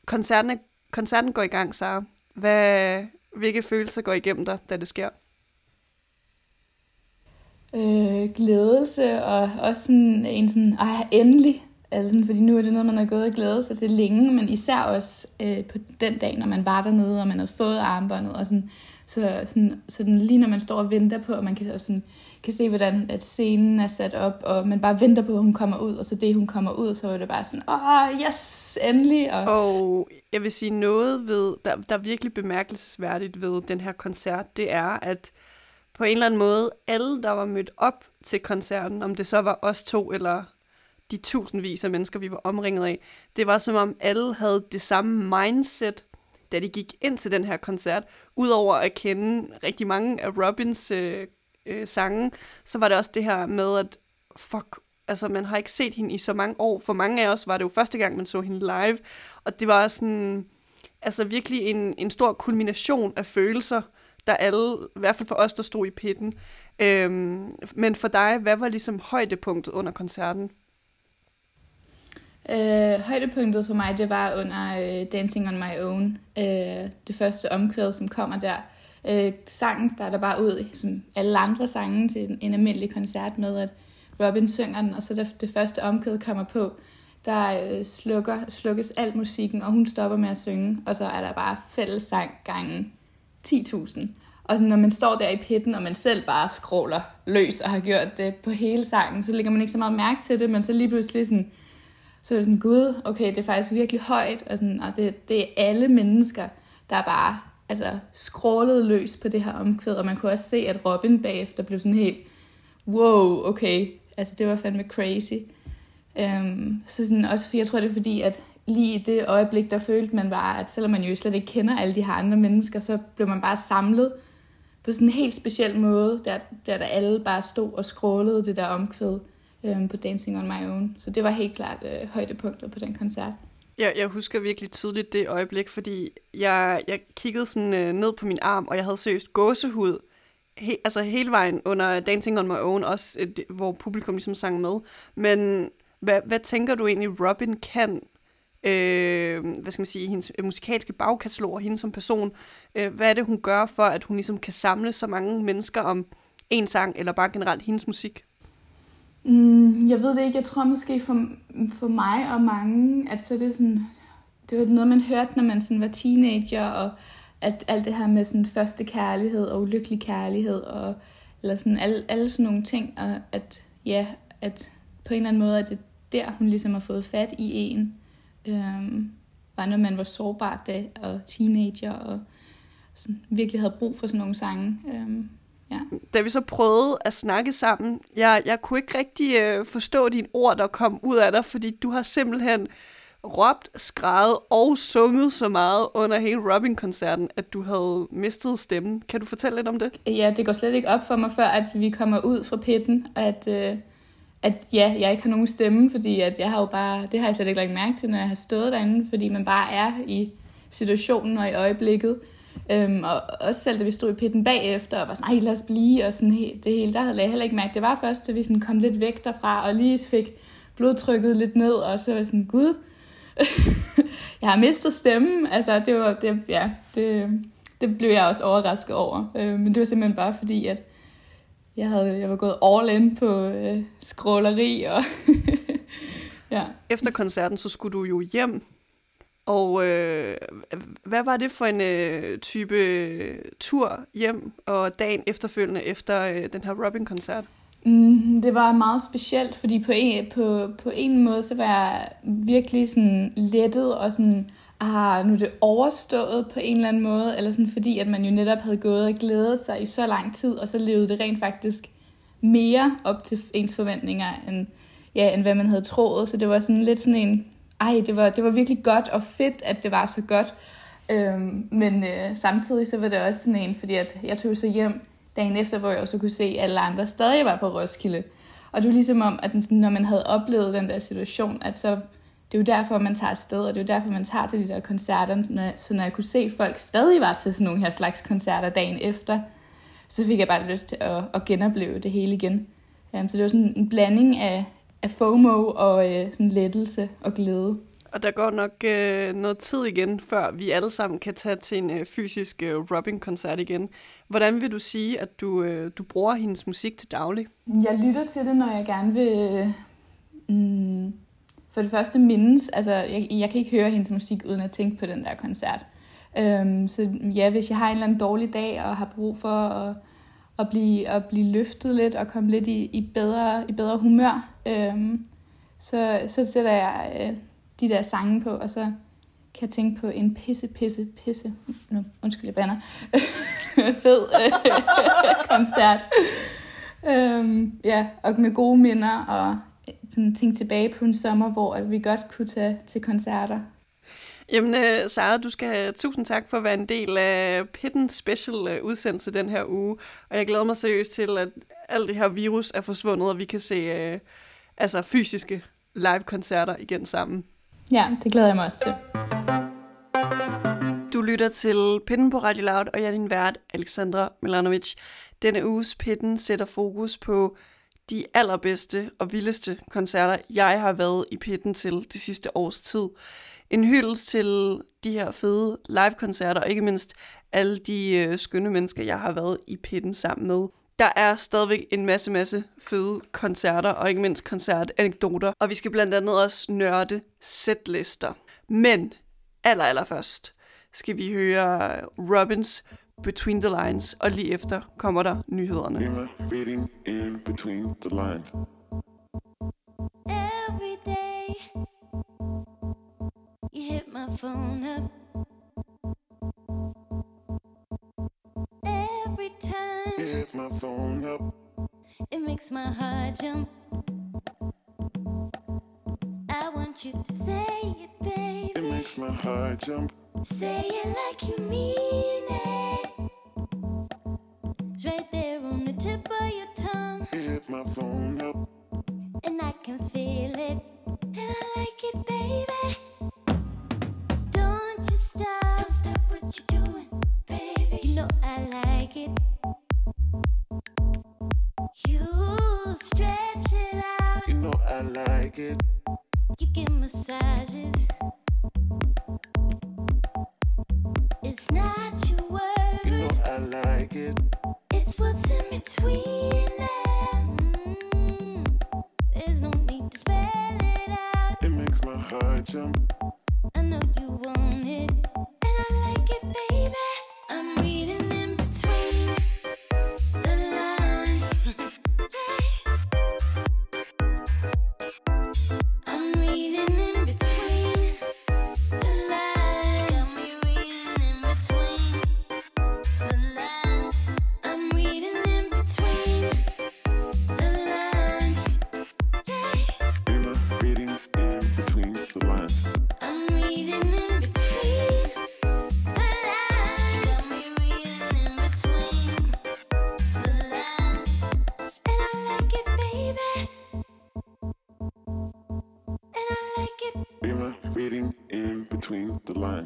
Koncerten, koncerten går i gang, Sara. Hvad, hvilke følelser går igennem dig, da det sker? Øh, glædelse og også sådan en sådan, ej, endelig. Altså sådan, fordi nu er det noget, man har gået og glædet sig til længe, men især også øh, på den dag, når man var dernede, og man havde fået armbåndet, og sådan, så, sådan, sådan lige når man står og venter på, og man kan, også sådan, kan se, hvordan at scenen er sat op, og man bare venter på, at hun kommer ud, og så det, hun kommer ud, så var det bare sådan, åh, oh, yes, endelig. Og... og jeg vil sige noget ved, der, der er virkelig bemærkelsesværdigt ved den her koncert, det er, at på en eller anden måde, alle, der var mødt op til koncerten, om det så var os to, eller de tusindvis af mennesker, vi var omringet af, det var som om alle havde det samme mindset, da de gik ind til den her koncert. Udover at kende rigtig mange af Robins øh, øh, sange, så var det også det her med, at fuck, altså man har ikke set hende i så mange år. For mange af os var det jo første gang, man så hende live, og det var sådan, altså virkelig en, en stor kulmination af følelser, der alle, i hvert fald for os, der stod i pitten. Øhm, men for dig, hvad var ligesom højdepunktet under koncerten? Øh, højdepunktet for mig, det var under øh, Dancing on My Own. Øh, det første omkvæd, som kommer der. Øh, sangen starter bare ud, som alle andre sange til en, en almindelig koncert med, at Robin synger den, og så da det første omkvæd kommer på, der øh, slukker, slukkes al musikken, og hun stopper med at synge, og så er der bare fællessang gangen 10.000. Og så når man står der i pitten, og man selv bare skråler løs og har gjort det på hele sangen, så lægger man ikke så meget mærke til det, men så lige pludselig sådan, så er det sådan, gud, okay, det er faktisk virkelig højt, og, sådan, og det, det er alle mennesker, der bare altså, skrålede løs på det her omkvæd, og man kunne også se, at Robin bagefter blev sådan helt, wow, okay, altså det var fandme crazy. Um, så sådan, også, jeg tror, det er fordi, at lige i det øjeblik, der følte man bare, at selvom man jo slet ikke kender alle de her andre mennesker, så blev man bare samlet på sådan en helt speciel måde, der, der, der alle bare stod og skrålede det der omkvæd øhm, på Dancing on My Own. Så det var helt klart øh, højdepunktet på den koncert. Jeg, jeg husker virkelig tydeligt det øjeblik, fordi jeg, jeg kiggede sådan øh, ned på min arm, og jeg havde seriøst gåsehud he, altså hele vejen under Dancing on My Own, også øh, et, hvor publikum ligesom sang med. Men hvad, hvad tænker du egentlig, Robin kan øh, hvad skal man sige, hendes musikalske bagkatalog og hende som person. Øh, hvad er det, hun gør for, at hun ligesom kan samle så mange mennesker om en sang, eller bare generelt hendes musik? Mm, jeg ved det ikke. Jeg tror måske for, for mig og mange, at så det er sådan, det var noget, man hørte, når man sådan var teenager, og at alt det her med sådan første kærlighed og ulykkelig kærlighed, og, eller sådan alle, alle sådan nogle ting, og at, ja, at på en eller anden måde, at det der, hun ligesom har fået fat i en, øhm, var når man var sårbar da, og teenager, og sådan, virkelig havde brug for sådan nogle sange. Øhm, Ja. Da vi så prøvede at snakke sammen, jeg, jeg kunne ikke rigtig øh, forstå dine ord, der kom ud af dig, fordi du har simpelthen råbt, skrevet og sunget så meget under hele Robin-koncerten, at du havde mistet stemmen. Kan du fortælle lidt om det? Ja, det går slet ikke op for mig, før at vi kommer ud fra pitten, at, øh, at ja, jeg ikke har nogen stemme, fordi at jeg har jo bare, det har jeg slet ikke lagt mærke til, når jeg har stået derinde, fordi man bare er i situationen og i øjeblikket. Øhm, og også selv da vi stod i pitten bagefter, og var sådan, nej, lad os blive, og sådan det hele, der havde jeg heller ikke mærket. Det var først, da vi sådan kom lidt væk derfra, og lige fik blodtrykket lidt ned, og så var sådan, gud, jeg har mistet stemmen. Altså, det var, det, ja, det, det blev jeg også overrasket over. Øh, men det var simpelthen bare fordi, at jeg, havde, jeg var gået all in på øh, skråleri. Og ja. Efter koncerten, så skulle du jo hjem og øh, hvad var det for en øh, type tur hjem og dagen efterfølgende efter øh, den her Robin-koncert? Mm, det var meget specielt, fordi på en, på, på en måde, så var jeg virkelig sådan lettet og sådan, ah, nu er det overstået på en eller anden måde, eller sådan fordi, at man jo netop havde gået og glædet sig i så lang tid, og så levede det rent faktisk mere op til ens forventninger, end, ja, end hvad man havde troet. Så det var sådan lidt sådan en, ej, det var, det var virkelig godt og fedt, at det var så godt. Øhm, men øh, samtidig så var det også sådan en, fordi at jeg tog så hjem dagen efter, hvor jeg også kunne se, at alle andre stadig var på Roskilde. Og det var ligesom om, at når man havde oplevet den der situation, at så det er jo derfor, man tager afsted, og det er jo derfor, man tager til de der koncerter. Når, så når jeg kunne se, at folk stadig var til sådan nogle her slags koncerter dagen efter, så fik jeg bare lyst til at, at genopleve det hele igen. Um, så det var sådan en blanding af, af FOMO og øh, sådan lettelse og glæde. Og der går nok øh, noget tid igen, før vi alle sammen kan tage til en øh, fysisk øh, Robin-koncert igen. Hvordan vil du sige, at du, øh, du bruger hendes musik til daglig? Jeg lytter til det, når jeg gerne vil... Mm, for det første mindes. Altså, jeg, jeg kan ikke høre hendes musik, uden at tænke på den der koncert. Øhm, så ja, hvis jeg har en eller anden dårlig dag, og har brug for at, at, blive, at blive løftet lidt, og komme lidt i, i, bedre, i bedre humør, øhm, så, så sætter jeg øh, de der sange på, og så kan jeg tænke på en pisse, pisse, pisse, nu, undskyld, jeg banner, fed øh, koncert. Øhm, ja, og med gode minder, og øh, sådan tænke tilbage på en sommer, hvor at vi godt kunne tage til koncerter. Jamen, uh, Sara, du skal have tusind tak for at være en del af Pitten Special uh, udsendelse den her uge. Og jeg glæder mig seriøst til, at alt det her virus er forsvundet, og vi kan se uh, altså fysiske live-koncerter igen sammen. Ja, det glæder jeg mig også til. Du lytter til Pitten på Radio Loud, og jeg er din vært, Alexandra Milanovic. Denne uges Pitten sætter fokus på de allerbedste og vildeste koncerter, jeg har været i Pitten til det sidste års tid. En hyldest til de her fede live-koncerter, og ikke mindst alle de øh, skønne mennesker, jeg har været i Pitten sammen med. Der er stadigvæk en masse, masse fede koncerter, og ikke mindst koncertanekdoter. Og vi skal blandt andet også nørde setlister. Men aller, aller først skal vi høre Robins Between the Lines, og lige efter kommer der nyhederne. reading in between the lines. Every day you hit my phone up. Every time you Hit my phone up. it makes my heart jump. I want you to say it, baby. It makes my heart jump. Say it like you mean it.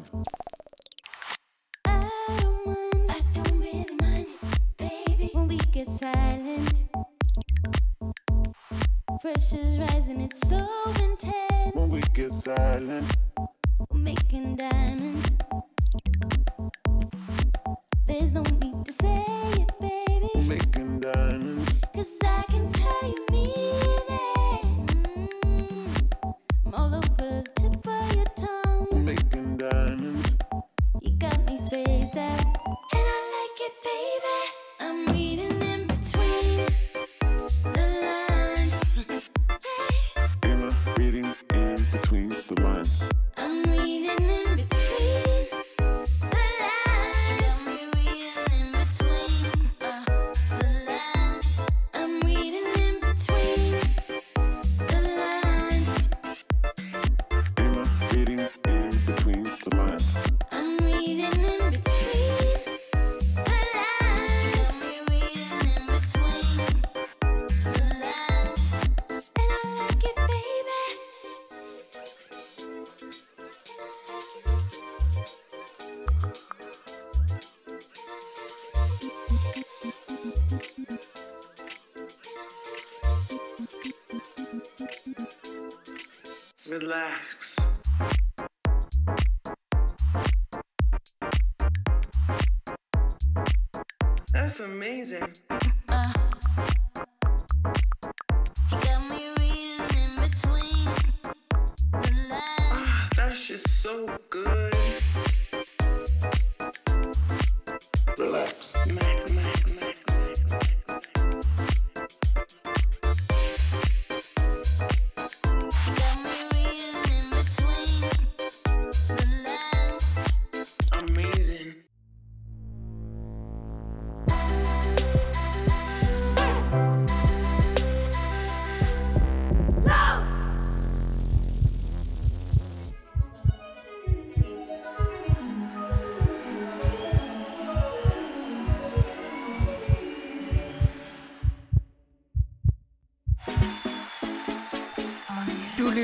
Between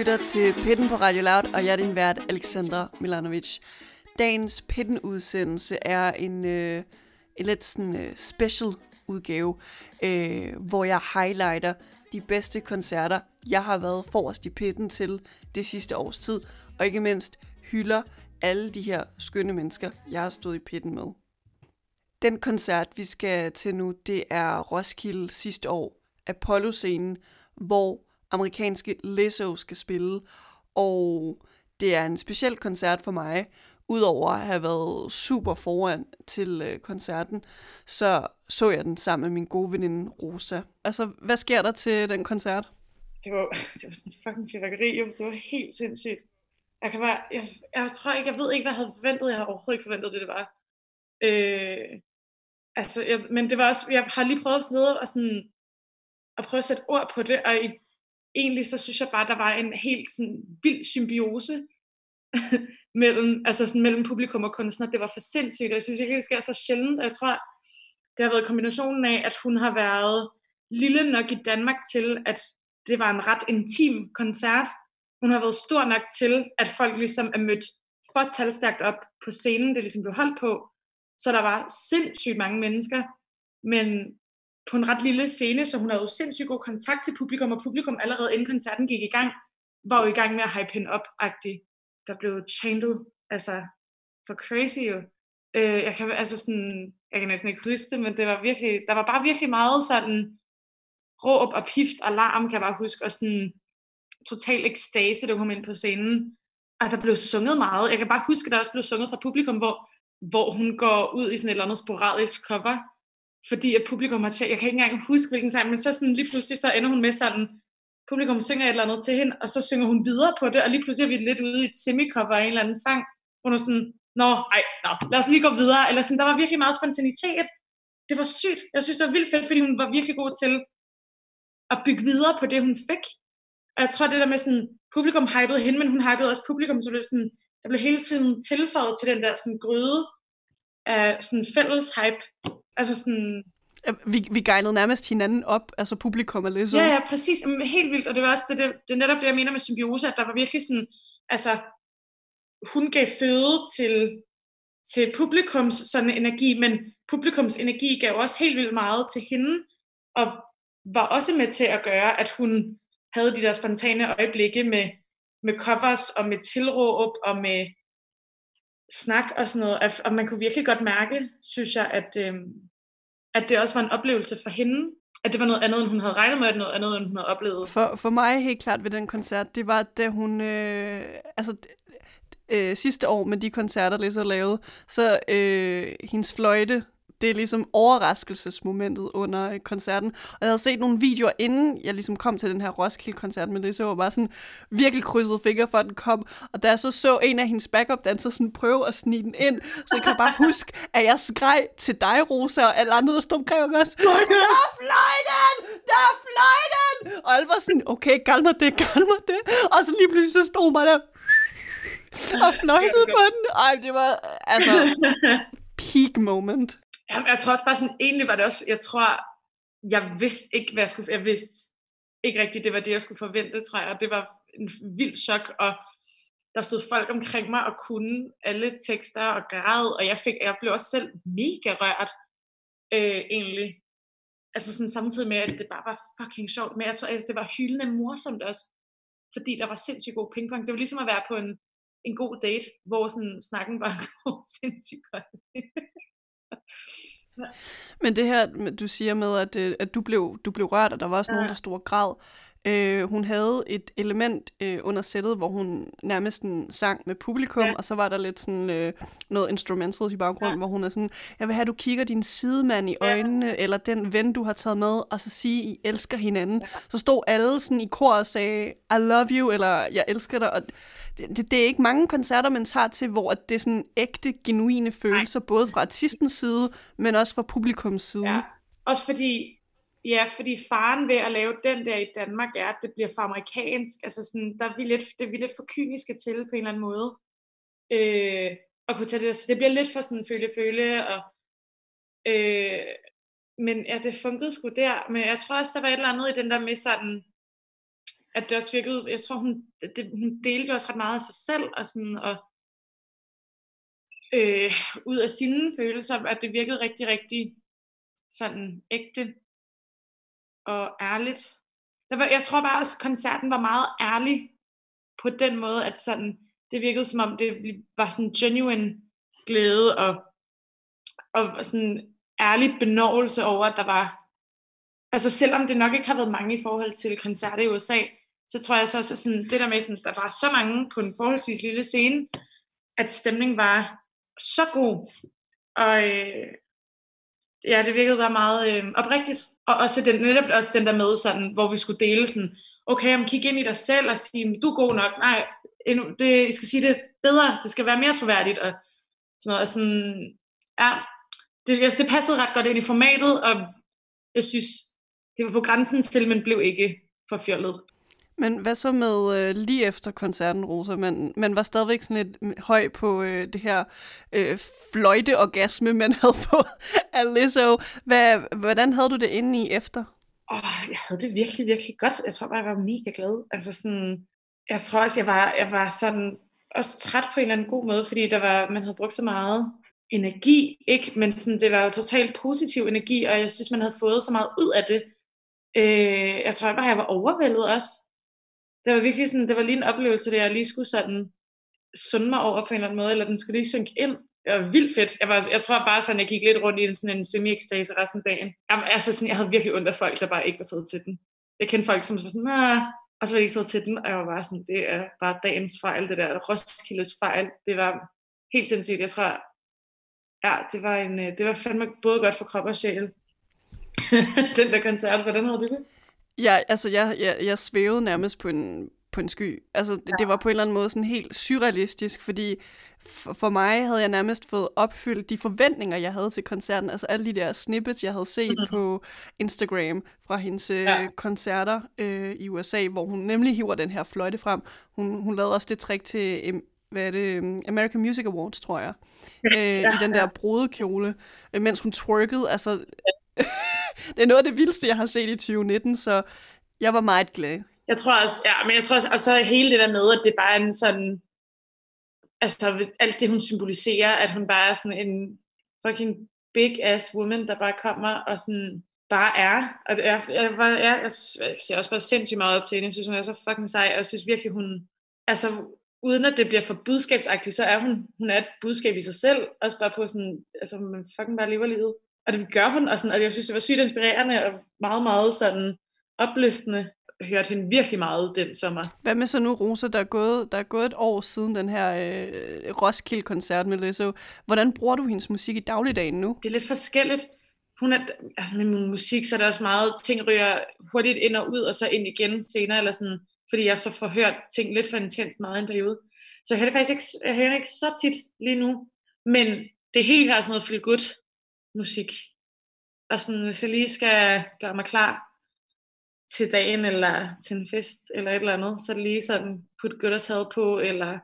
lytter til Pitten på Radio Loud, og jeg er din vært, Alexandra Milanovic. Dagens Pitten-udsendelse er en, øh, en lidt sådan, øh, special udgave, øh, hvor jeg highlighter de bedste koncerter, jeg har været forrest i Pitten til det sidste års tid, og ikke mindst hylder alle de her skønne mennesker, jeg har stået i Pitten med. Den koncert, vi skal til nu, det er Roskilde sidste år, Apollo-scenen, hvor amerikanske Lizzo skal spille, og det er en speciel koncert for mig, udover at have været super foran til øh, koncerten, så så jeg den sammen med min gode veninde Rosa. Altså, hvad sker der til den koncert? det var, det var sådan fucking fyrværkeri, jo. det var helt sindssygt. Jeg kan bare, jeg, jeg tror ikke, jeg ved ikke, hvad jeg havde forventet. Jeg havde overhovedet ikke forventet det, det var. Øh, altså, jeg, men det var også, jeg har lige prøvet at sidde og sådan, at prøve at sætte ord på det, og i, egentlig så synes jeg bare, der var en helt sådan vild symbiose mellem, altså sådan mellem publikum og kunstner. Det var for sindssygt, og jeg synes virkelig, det sker så sjældent, og jeg tror, det har været kombinationen af, at hun har været lille nok i Danmark til, at det var en ret intim koncert. Hun har været stor nok til, at folk ligesom er mødt for talstærkt op på scenen, det ligesom blev holdt på. Så der var sindssygt mange mennesker, men på en ret lille scene, så hun havde jo sindssygt god kontakt til publikum, og publikum allerede inden koncerten gik i gang, var jo i gang med at hype hende op-agtig. Der blev chantet, altså for crazy jo. Øh, jeg kan altså sådan, jeg kan næsten ikke huske det, men det var virkelig, der var bare virkelig meget sådan råb og pift og larm, kan jeg bare huske, og sådan total ekstase, da hun kom ind på scenen. Og der blev sunget meget. Jeg kan bare huske, at der også blev sunget fra publikum, hvor, hvor hun går ud i sådan et eller andet sporadisk cover, fordi at publikum har tjekket, jeg kan ikke engang huske, hvilken sang, men så sådan lige pludselig, så ender hun med sådan, publikum synger et eller andet til hende, og så synger hun videre på det, og lige pludselig er vi lidt ude i et semi-cover af en eller anden sang, hvor hun er sådan, nå, ej, nå, lad os lige gå videre, eller sådan, der var virkelig meget spontanitet. Det var sygt. Jeg synes, det var vildt fedt, fordi hun var virkelig god til at bygge videre på det, hun fik. Og jeg tror, det der med sådan, publikum hypede hende, men hun hypede også publikum, så det sådan, der blev hele tiden tilføjet til den der sådan gryde af sådan fælles hype. Altså sådan, Vi, vi guidede nærmest hinanden op, altså publikum er lidt så. Ja, ja, præcis. Jamen, Helt vildt. Og det var også det, det, det er netop det, jeg mener med symbiose, at der var virkelig sådan, altså, hun gav føde til, til publikums sådan energi, men publikums energi gav også helt vildt meget til hende, og var også med til at gøre, at hun havde de der spontane øjeblikke med, med covers og med tilråb og med snak og sådan noget. At- Og man kunne virkelig godt mærke, synes jeg, at, øh, at det også var en oplevelse for hende. At det var noget andet, end hun havde regnet med, at noget andet, end hun havde oplevet. For, for mig helt klart ved den koncert, det var, da hun, øh, altså øh, sidste år med de koncerter, Lizzo lavede, så øh, hendes fløjte, det er ligesom overraskelsesmomentet under øh, koncerten. Og jeg havde set nogle videoer, inden jeg ligesom kom til den her Roskilde-koncert med Lizzo, og bare sådan virkelig krydset fingre for, at den kom. Og da jeg så så en af hendes backup-dansere sådan prøve at snige den ind, så jeg kan bare huske, at jeg skreg til dig, Rosa, og alle andre, der stod omkring og også, der er fløjten! Der er fløjten! Og alle var sådan, okay, gal mig det, gal mig det. Og så lige pludselig så stod bare der og fløjtede på den. Ej, det var altså peak moment. Jamen, jeg tror også bare sådan, egentlig var det også, jeg tror, jeg vidste ikke, hvad jeg skulle, jeg vidste ikke rigtigt, det var det, jeg skulle forvente, tror jeg, og det var en vild chok, og der stod folk omkring mig og kunne alle tekster og græd, og jeg, fik, jeg blev også selv mega rørt, øh, egentlig. Altså sådan samtidig med, at det bare var fucking sjovt, men jeg tror, at det var hyldende morsomt også. fordi der var sindssygt god pingpong. Det var ligesom at være på en, en god date, hvor sådan, snakken bare går sindssygt godt. Men det her, du siger med, at, øh, at du, blev, du blev rørt, og der var også ja. nogen, Ja. der stod og græd. Øh, hun havde et element øh, under sættet, hvor hun nærmest sådan, sang med publikum, ja. Ja. og så var der lidt sådan øh, noget instrumentals i baggrunden, ja. hvor hun er sådan, jeg vil have, at du kigger din sidemand i Ja. øjnene, eller den ven, du har taget med, og så sige, I elsker hinanden. Ja. Så stod alle sådan i kor og sagde, I love you, eller jeg elsker dig, og det, det, det er ikke mange koncerter, man tager til, hvor det er sådan ægte, genuine følelser, både fra artistens side, men også fra publikums side. Ja. Også fordi, ja, fordi faren ved at lave den der i Danmark er, at det bliver for amerikansk. Altså sådan, der er vi lidt, det er vi lidt for kyniske til på en eller anden måde. Øh, at kunne tage det, så det bliver lidt for sådan føle-føle, og øh, men ja, det fungerede sgu der. Men jeg tror også, der var et eller andet i den der med sådan, at det også virkede, jeg tror, hun, det, hun delte også ret meget af sig selv, og sådan, og øh, ud af sine følelser, at det virkede rigtig, rigtig sådan ægte og ærligt. Der var, jeg tror bare også, at koncerten var meget ærlig på den måde, at sådan, det virkede som om, det var sådan genuine glæde og, og sådan ærlig benovelse over, at der var, altså selvom det nok ikke har været mange i forhold til koncerter i USA, så tror jeg så også, sådan, det der med, sådan, der var så mange på en forholdsvis lille scene, at stemningen var så god. Og øh, ja, det virkede bare meget øh, oprigtigt. Og også den, netop også den der med, sådan, hvor vi skulle dele sådan, okay, om kigge ind i dig selv og sige, du er god nok. Nej, endnu, det, I skal sige det bedre. Det skal være mere troværdigt. Og sådan noget. Og sådan, ja, det, altså, det passede ret godt ind i formatet, og jeg synes, det var på grænsen til, men blev ikke for fjollet. Men hvad så med øh, lige efter koncerten, Rosa? Man, man var stadigvæk sådan lidt høj på øh, det her øh, fløjteorgasme, man havde på af Lizzo. Hvad, hvordan havde du det inde i efter? Åh, jeg havde det virkelig, virkelig godt. Jeg tror bare, jeg var mega glad. Altså sådan, jeg tror også, jeg var, jeg var sådan også træt på en eller anden god måde, fordi der var, man havde brugt så meget energi, ikke? Men sådan, det var totalt positiv energi, og jeg synes, man havde fået så meget ud af det. Øh, jeg tror bare, jeg var overvældet også. Det var virkelig sådan, det var lige en oplevelse, der jeg lige skulle sådan sunde mig over på en eller anden måde, eller den skulle lige synke ind. Det var vildt fedt. Jeg, var, jeg tror bare sådan, jeg gik lidt rundt i en, sådan en semi-ekstase resten af dagen. Jamen, altså sådan, jeg havde virkelig ondt af folk, der bare ikke var taget til den. Jeg kendte folk, som var sådan, nah, og så var jeg ikke taget til den, og jeg var bare sådan, det er bare dagens fejl, det der Roskildes fejl. Det var helt sindssygt. Jeg tror, ja, det var, en, øh, det var fandme både godt for krop og sjæl. den der koncert, hvordan havde du det? Ja, altså jeg, jeg, jeg svævede nærmest på en, på en sky. Altså det, det var på en eller anden måde sådan helt surrealistisk, fordi for, for mig havde jeg nærmest fået opfyldt de forventninger, jeg havde til koncerten. Altså alle de der snippets, jeg havde set mm-hmm. på Instagram fra hendes øh, Ja. koncerter øh, i USA, hvor hun nemlig hiver den her fløjte frem. Hun, hun lavede også det trick til, hvad er det, um, American Music Awards, tror jeg, øh, i den der brudekjole, øh, mens hun twerkede. Altså, det er noget af det vildeste, jeg har set i 2019, så jeg var meget glad. Jeg tror også, ja, men jeg tror også, og så hele det der med, at det bare er en sådan, altså alt det, hun symboliserer, at hun bare er sådan en fucking big ass woman, der bare kommer og sådan bare er. Og det er, jeg, var, jeg, jeg ser også bare sindssygt meget op til hende. Jeg synes, hun er så fucking sej, og jeg synes virkelig, hun, altså uden at det bliver for budskabsagtigt, så er hun, hun er et budskab i sig selv, også bare på sådan, altså man fucking bare lever livet. Og det gør hun, og, sådan, og jeg synes, det var sygt inspirerende, og meget, meget sådan opløftende. Jeg hørte hende virkelig meget den sommer. Hvad med så nu, Rosa, der er gået, der er gået et år siden den her øh, Roskilde-koncert med Lizzo. Hvordan bruger du hendes musik i dagligdagen nu? det er lidt forskelligt. Hun er, altså med min musik, så er der også meget, ting ryger hurtigt ind og ud, og så ind igen senere, eller sådan, fordi jeg så får hørt ting lidt for intenst meget i en periode. Så jeg hører det faktisk ikke, jeg hører ikke så tit lige nu, men det er helt klart sådan noget feel good musik. Og sådan, hvis jeg lige skal gøre mig klar til dagen, eller til en fest, eller et eller andet, så er det lige sådan, put Gutters had på, eller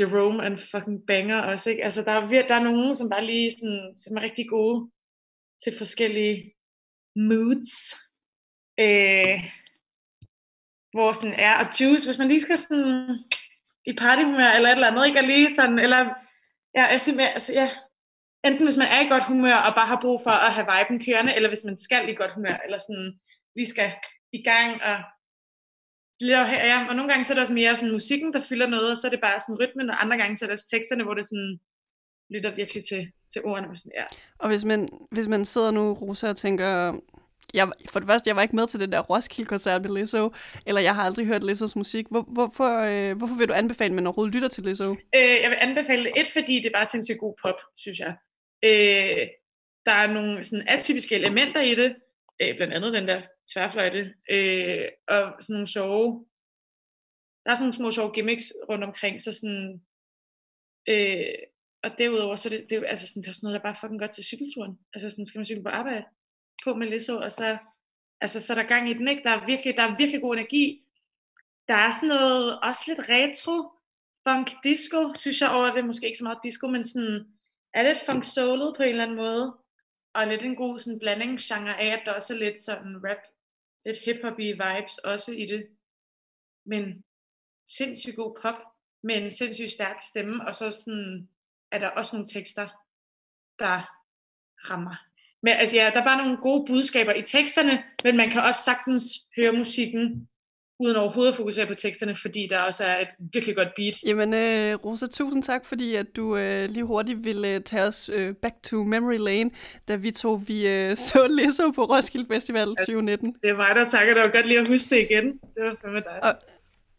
Jerome and fucking banger også, ikke? Altså, der er, der er nogen, som bare lige sådan, som er rigtig gode til forskellige moods. Øh, hvor sådan er, og juice, hvis man lige skal sådan i partyhumør, eller et eller andet, ikke? Og lige sådan, eller, ja, jeg synes, altså, ja, enten hvis man er i godt humør, og bare har brug for at have viben kørende, eller hvis man skal i godt humør, eller sådan, lige skal i gang, og afhæ- ja, og nogle gange så er det også mere sådan musikken, der fylder noget, og så er det bare sådan rytmen, og andre gange så er det også teksterne, hvor det sådan lytter virkelig til, til ordene. og Sådan, ja. Og hvis man, hvis man sidder nu, Rosa, og tænker, jeg, for det første, jeg var ikke med til den der Roskilde-koncert med Lizzo, eller jeg har aldrig hørt Lizzos musik. Hvor, hvorfor, øh, hvorfor vil du anbefale, at man overhovedet lytter til Lizzo? Øh, jeg vil anbefale det, et, fordi det er bare sindssygt god pop, synes jeg. Øh, der er nogle sådan atypiske elementer i det, øh, blandt andet den der tværfløjte, øh, og sådan nogle sjove, der er sådan nogle små sjove gimmicks rundt omkring, så sådan, øh, og derudover, så er det, det, er altså sådan, det er også noget, der bare fucking godt til cykelturen. Altså sådan, skal man cykle på arbejde på med Lizzo, og så, altså, så er der gang i den, ikke? Der er virkelig, der er virkelig god energi. Der er sådan noget, også lidt retro, funk disco, synes jeg over det. Måske ikke så meget disco, men sådan, er lidt funk soulet på en eller anden måde. Og lidt en god sådan blandingsgenre af, at der også er lidt sådan rap, lidt hip-hop vibes også i det. Men sindssygt god pop, med en sindssygt stærk stemme, og så sådan, er der også nogle tekster, der rammer. Men altså ja, der er bare nogle gode budskaber i teksterne, men man kan også sagtens høre musikken, uden overhovedet at fokusere på teksterne, fordi der også er et virkelig godt beat. Jamen, øh, Rosa, tusind tak, fordi at du øh, lige hurtigt ville øh, tage os øh, back to memory lane, da vi to vi øh, så Lizzo på Roskilde Festival 2019. Det er mig, der takker dig, og godt lige at huske det igen. Det var fandme dig. Og,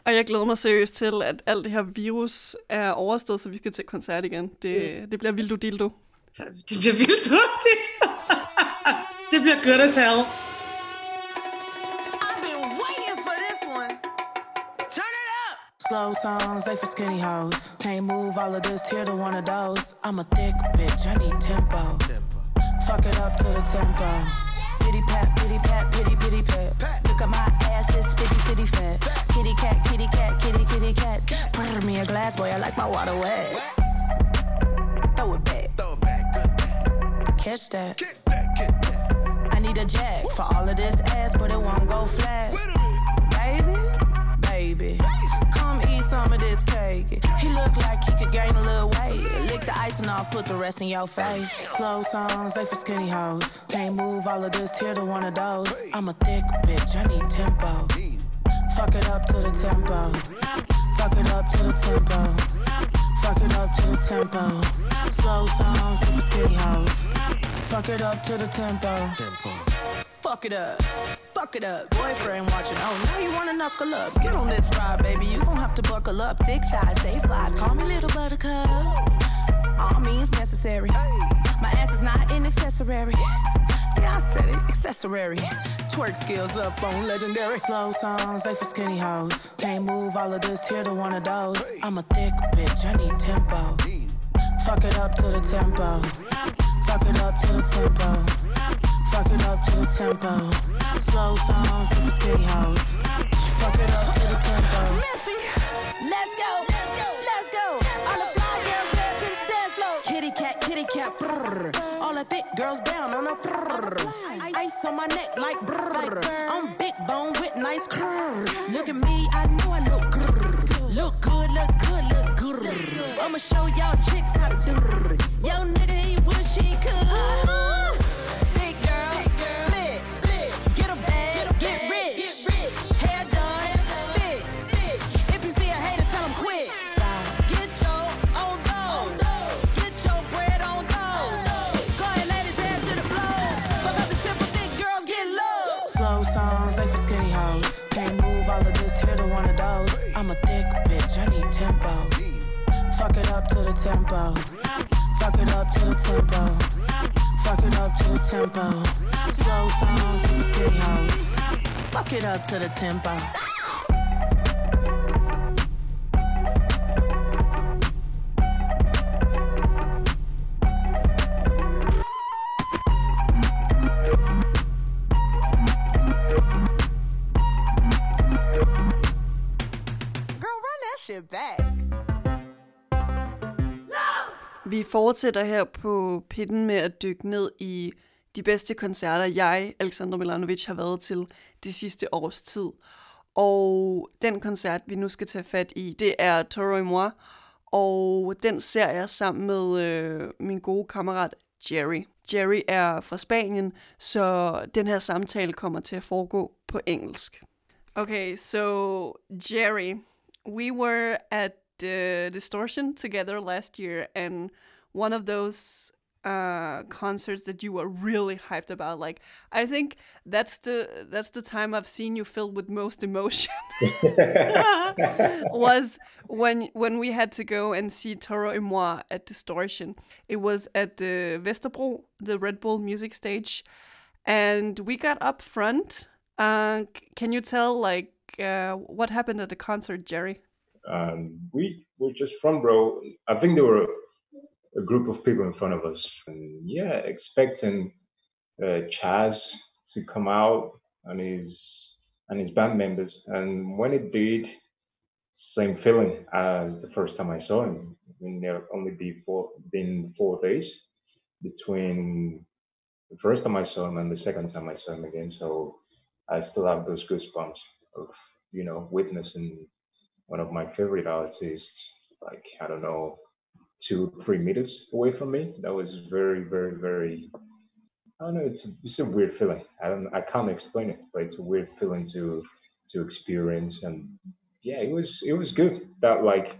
og jeg glæder mig seriøst til, at alt det her virus er overstået, så vi skal til koncert igen. Det, det bliver vildt dildo. Det bliver vildt hurtigt. det bliver godt as hell. Slow songs, they for skinny hoes. Can't move all of this here to one of those. I'm a thick bitch, I need tempo. Fuck it up to the tempo. Pity pat, pity pat, pity pity pat. Look at my ass, it's fitty fitty fat. Kitty cat, kitty cat, kitty kitty cat. Pour me a glass, boy, I like my water wet. Throw it back. Catch that. I need a jack for all of this ass, but it won't go flat. Baby, baby, some of this cake. He look like he could gain a little weight. Lick the icing off, put the rest in your face. Slow songs, they for skinny hoes. Can't move all of this here to one of those. I'm a thick bitch, I need tempo. Fuck it up to the tempo. Fuck it up to the tempo. Fuck it up to the tempo. Slow songs, they for skinny hoes. Fuck it up to the tempo. Fuck it up. Fuck it up. Boyfriend watching. Oh, now you wanna knuckle up. Get on this ride, baby. You gon' have to buckle up. Thick thighs, save lives. Call me little buttercup. All means necessary. My ass is not an accessory. Yeah, I said it. Accessory. Twerk skills up on legendary. Slow songs, they for skinny hoes. Can't move all of this here to one of those. I'm a thick bitch. I need tempo. Fuck it up to the tempo. Fuck it up to the tempo. Fuck it up to the tempo. Slow songs for skinny hoes. Fuck it up to the tempo. Let's go. Let's go. Let's go. All the fly girls head to the dance floor. Kitty cat, kitty cat. All the thick girls down on the brrr. Ice on my neck like brrr. I'm big bone with nice curves. Look at me, I know I look grrr. Look good, look good, look good. I'ma show y'all chicks how to do. Yo, nigga, he wish he could. The tempo. Fuck it up to the tempo. Fuck it up to the tempo. Slow songs, they for skinny hoes. Fuck it up to the tempo. Girl, run that shit back. Vi fortsætter her på pitten med at dykke ned i de bedste koncerter, jeg, Alexander Milanovic, har været til det sidste års tid. Og den koncert, vi nu skal tage fat i, det er Toro et moi, og den ser jeg sammen med øh, min gode kammerat Jerry. Jerry er fra Spanien, så den her samtale kommer til at foregå på engelsk. Okay, so Jerry, we were at the Distortion together last year, and one of those uh concerts that you were really hyped about like i think that's the that's the time i've seen you filled with most emotion was when when we had to go and see Toro et moi at Distortion. It was at the Vesterbro, the Red Bull music stage, and we got up front. Uh, can you tell like uh, what happened at the concert, Jerry? Um, we were just front row. I think there were a group of people in front of us, and yeah, expecting uh, Chaz to come out and his and his band members. And when it did, same feeling as the first time I saw him. I mean, there only be four, been four days between the first time I saw him and the second time I saw him again. So I still have those goosebumps of you know witnessing one of my favorite artists, like I don't know, two three meters away from me. That was very very very. I don't know. It's it's a weird feeling. I don't. I can't explain it, but it's a weird feeling to to experience. And yeah, it was it was good. That like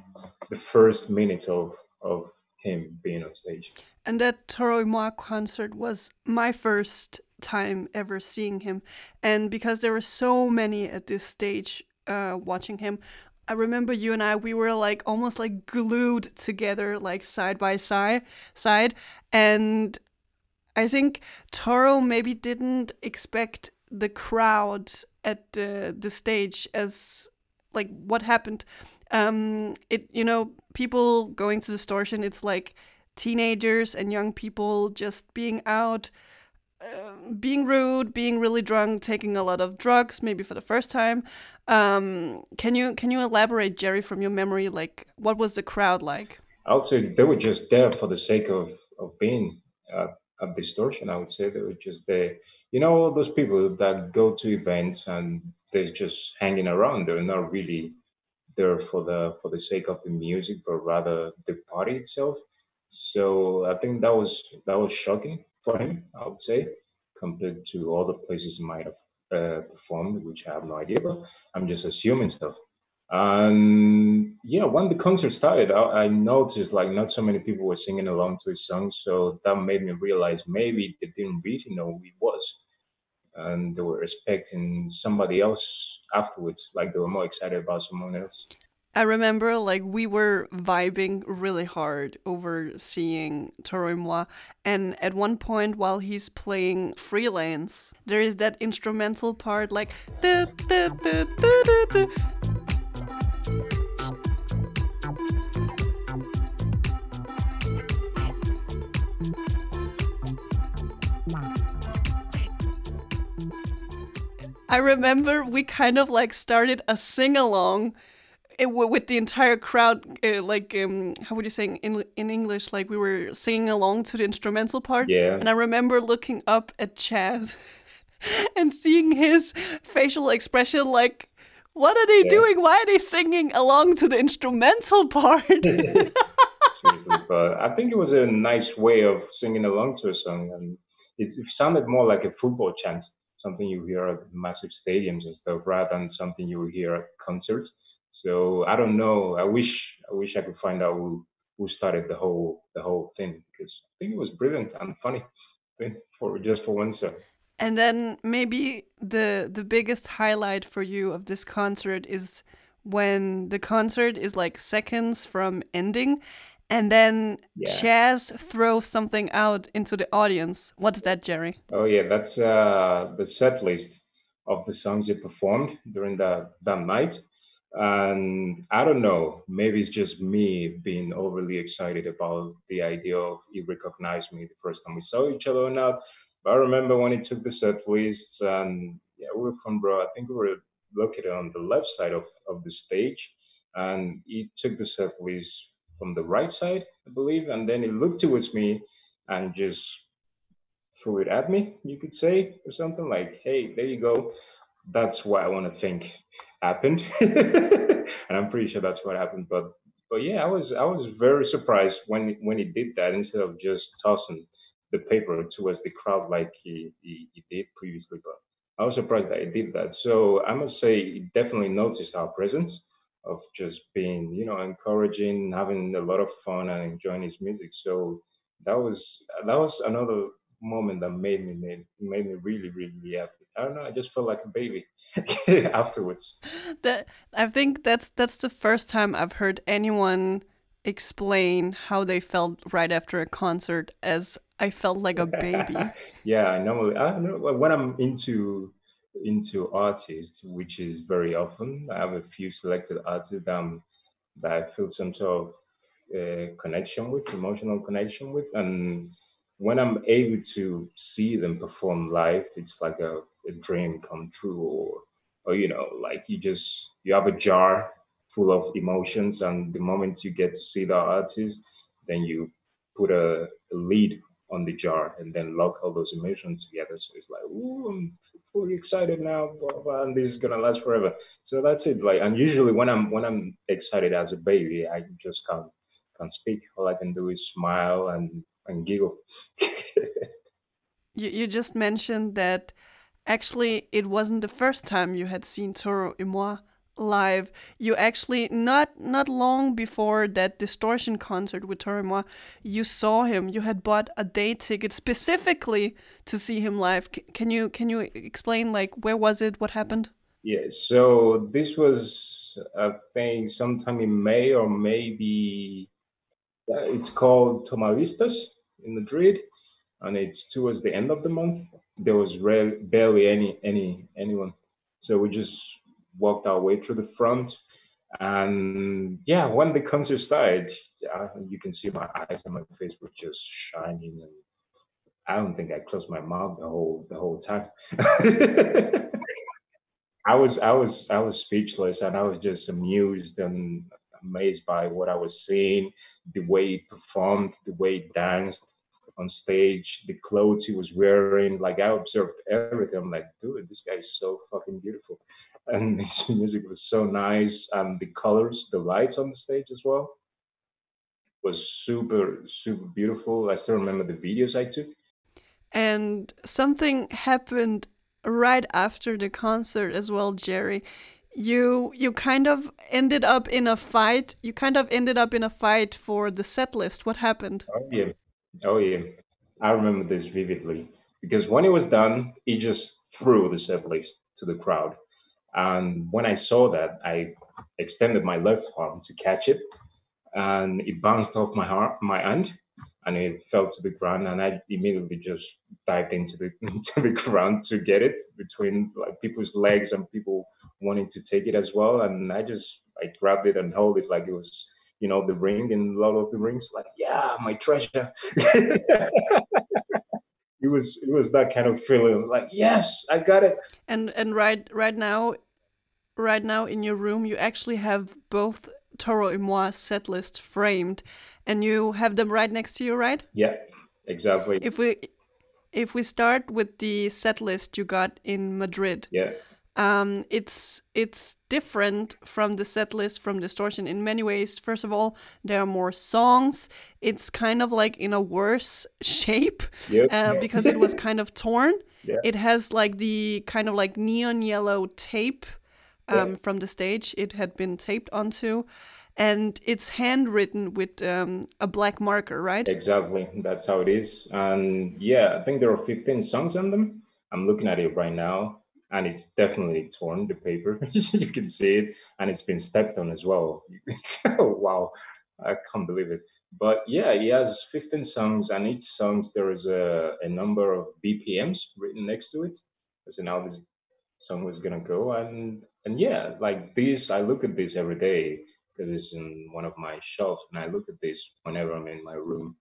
the first minute of of him being on stage. And that Toro et moi concert was my first time ever seeing him. And because there were so many at this stage uh, watching him, I remember you and I, we were like almost like glued together, like side by side, side. And I think Toro maybe didn't expect the crowd at the the stage as like what happened. Um, it you know people going to distortion. It's like teenagers and young people just being out, uh, being rude, being really drunk, taking a lot of drugs, maybe for the first time. Um, can you can you elaborate, Jerry, from your memory? Like, what was the crowd like? I would say they were just there for the sake of of being uh, a distortion. I would say they were just there. You know, those people that go to events and they're just hanging around. They're not really there for the for the sake of the music, but rather the party itself. So I think that was that was shocking I would say compared to other places might have uh, performed, which I have no idea. But I'm just assuming stuff. And yeah, when the concert started, I, I noticed like not so many people were singing along to his songs, so that made me realize maybe they didn't really know who he was, and they were expecting somebody else afterwards. Like they were more excited about someone else. I remember like we were vibing really hard over seeing Toro moi, and at one point while he's playing freelance, there is that instrumental part like. I remember we kind of like started a sing along it, with the entire crowd, uh, like um, how would you say in in English? Like we were singing along to the instrumental part. Yeah. And I remember looking up at Chaz and seeing his facial expression, like, what are they Yeah. doing? Why are they singing along to the instrumental part? seriously. But I think it was a nice way of singing along to a song, and it, it sounded more like a football chant, something you hear at massive stadiums and stuff, rather than something you hear at concerts. So I don't know. I wish I wish I could find out who who started the whole the whole thing because I think it was brilliant and funny for just for one song. And then maybe the the biggest highlight for you of this concert is when the concert is like seconds from ending and then Yeah. Chaz throws something out into the audience. What's that, Jerry? Oh yeah, that's uh, the set list of the songs he performed during that that night. And I don't know, maybe it's just me being overly excited about the idea of he recognized me the first time we saw each other or not. But I remember when he took the set list, and yeah, we were from bro. I think we were located on the left side of, of the stage, and he took the set list from the right side, I believe, and then he looked towards me and just threw it at me, you could say, or something like, hey, there you go. That's what I want to think happened. and I'm pretty sure that's what happened. But but yeah, I was I was very surprised when when he did that instead of just tossing the paper towards the crowd like he, he, he did previously. But I was surprised that he did that. So I must say, he definitely noticed our presence of just being, you know, encouraging, having a lot of fun, and enjoying his music. So that was that was another moment that made me made, made me really really happy. I don't know. I just felt like a baby afterwards. That I think that's that's the first time I've heard anyone explain how they felt right after a concert as I felt like a baby. yeah, I know. I know when I'm into into artists, which is very often. I have a few selected artists that, I'm, that I feel some sort of uh, connection with, emotional connection with, and when I'm able to see them perform live, it's like a, a dream come true, or or you know, like you just you have a jar full of emotions, and the moment you get to see the artist, then you put a, a lid on the jar and then lock all those emotions together. So it's like, ooh, I'm fully excited now, blah, blah, and this is gonna last forever. So that's it. Like, and usually when I'm when I'm excited as a baby, I just can't can't speak. All I can do is smile and and giggle. You you just mentioned that actually it wasn't the first time you had seen Toro y Moi live. You actually not not long before that distortion concert with Toro y Moi, you saw him. You had bought a day ticket specifically to see him live. C- can you can you explain like where was it? What happened? Yeah, so this was I think sometime in May or maybe uh, it's called Tomalistas in Madrid, and it's towards the end of the month. There was rare, barely any any anyone, so we just walked our way through the front, and yeah, when the concert started, yeah, you can see my eyes and my face were just shining, and I don't think I closed my mouth the whole the whole time. I was I was I was speechless and I was just amused and amazed by what I was seeing, the way he performed, the way he danced on stage, the clothes he was wearing. Like I observed everything. I'm like, dude, this guy is so fucking beautiful. And his music was so nice and the colors, the lights on the stage as well was super, super beautiful. I still remember the videos I took. And something happened right after the concert as well, Jerry. You you kind of ended up in a fight. You kind of ended up in a fight for the set list. What happened? Oh yeah. Oh yeah. I remember this vividly because when it was done, he just threw the list to the crowd. And when I saw that, I extended my left arm to catch it, and it bounced off my arm, my hand, and it fell to the ground. And I immediately just dived into the into the ground to get it between like people's legs and people wanting to take it as well. And I just I grabbed it and held it like it was you know the ring in Lord of the Rings. Like yeah, my treasure. it was it was that kind of feeling like yes, I got it. And and right right now, right now in your room, you actually have both Toro y Moi set list framed, and you have them right next to you, right? Yeah, exactly. If we if we start with the set list you got in Madrid, yeah. Um, it's it's different from the set list from Distortion in many ways. First of all, there are more songs. It's kind of like in a worse shape Yep. uh, because it was kind of torn. Yeah. It has like the kind of like neon yellow tape um, Yeah. from the stage. It had been taped onto, and it's handwritten with um, a black marker, right? Exactly. That's how it is. And yeah, I think there are 15 songs on them. I'm looking at it right now, and it's definitely torn, the paper. you can see it, and it's been stepped on as well. Oh, wow. I can't believe it. But yeah, he has 15 songs, and each song there is a, a number of BPMs written next to it. So now this song was gonna go, and and yeah, like this, I look at this every day because it's in one of my shelves, and I look at this whenever I'm in my room.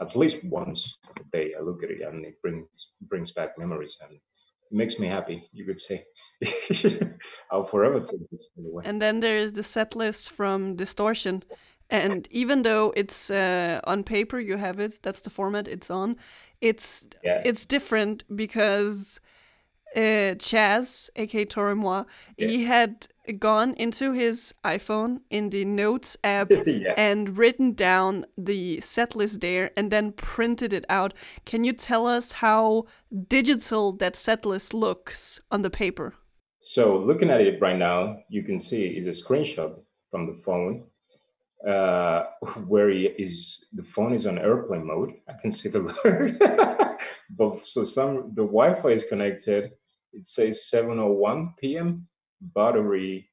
At least once a day, I look at it, and it brings brings back memories, and makes me happy. You could say. I'll forever take this away. And then there is the set list from Distortion. And even though it's uh, on paper, you have it. That's the format it's on. It's Yeah. it's different because uh, Chaz, aka Torimois, he had gone into his iPhone in the Notes app Yeah. and written down the set list there and then printed it out. Can you tell us how digital that set list looks on the paper? So looking at it right now, you can see is a screenshot from the phone uh, where he is the phone is on airplane mode. I can see the word, but so some the Wi-Fi is connected. It says 7:01 p.m. Battery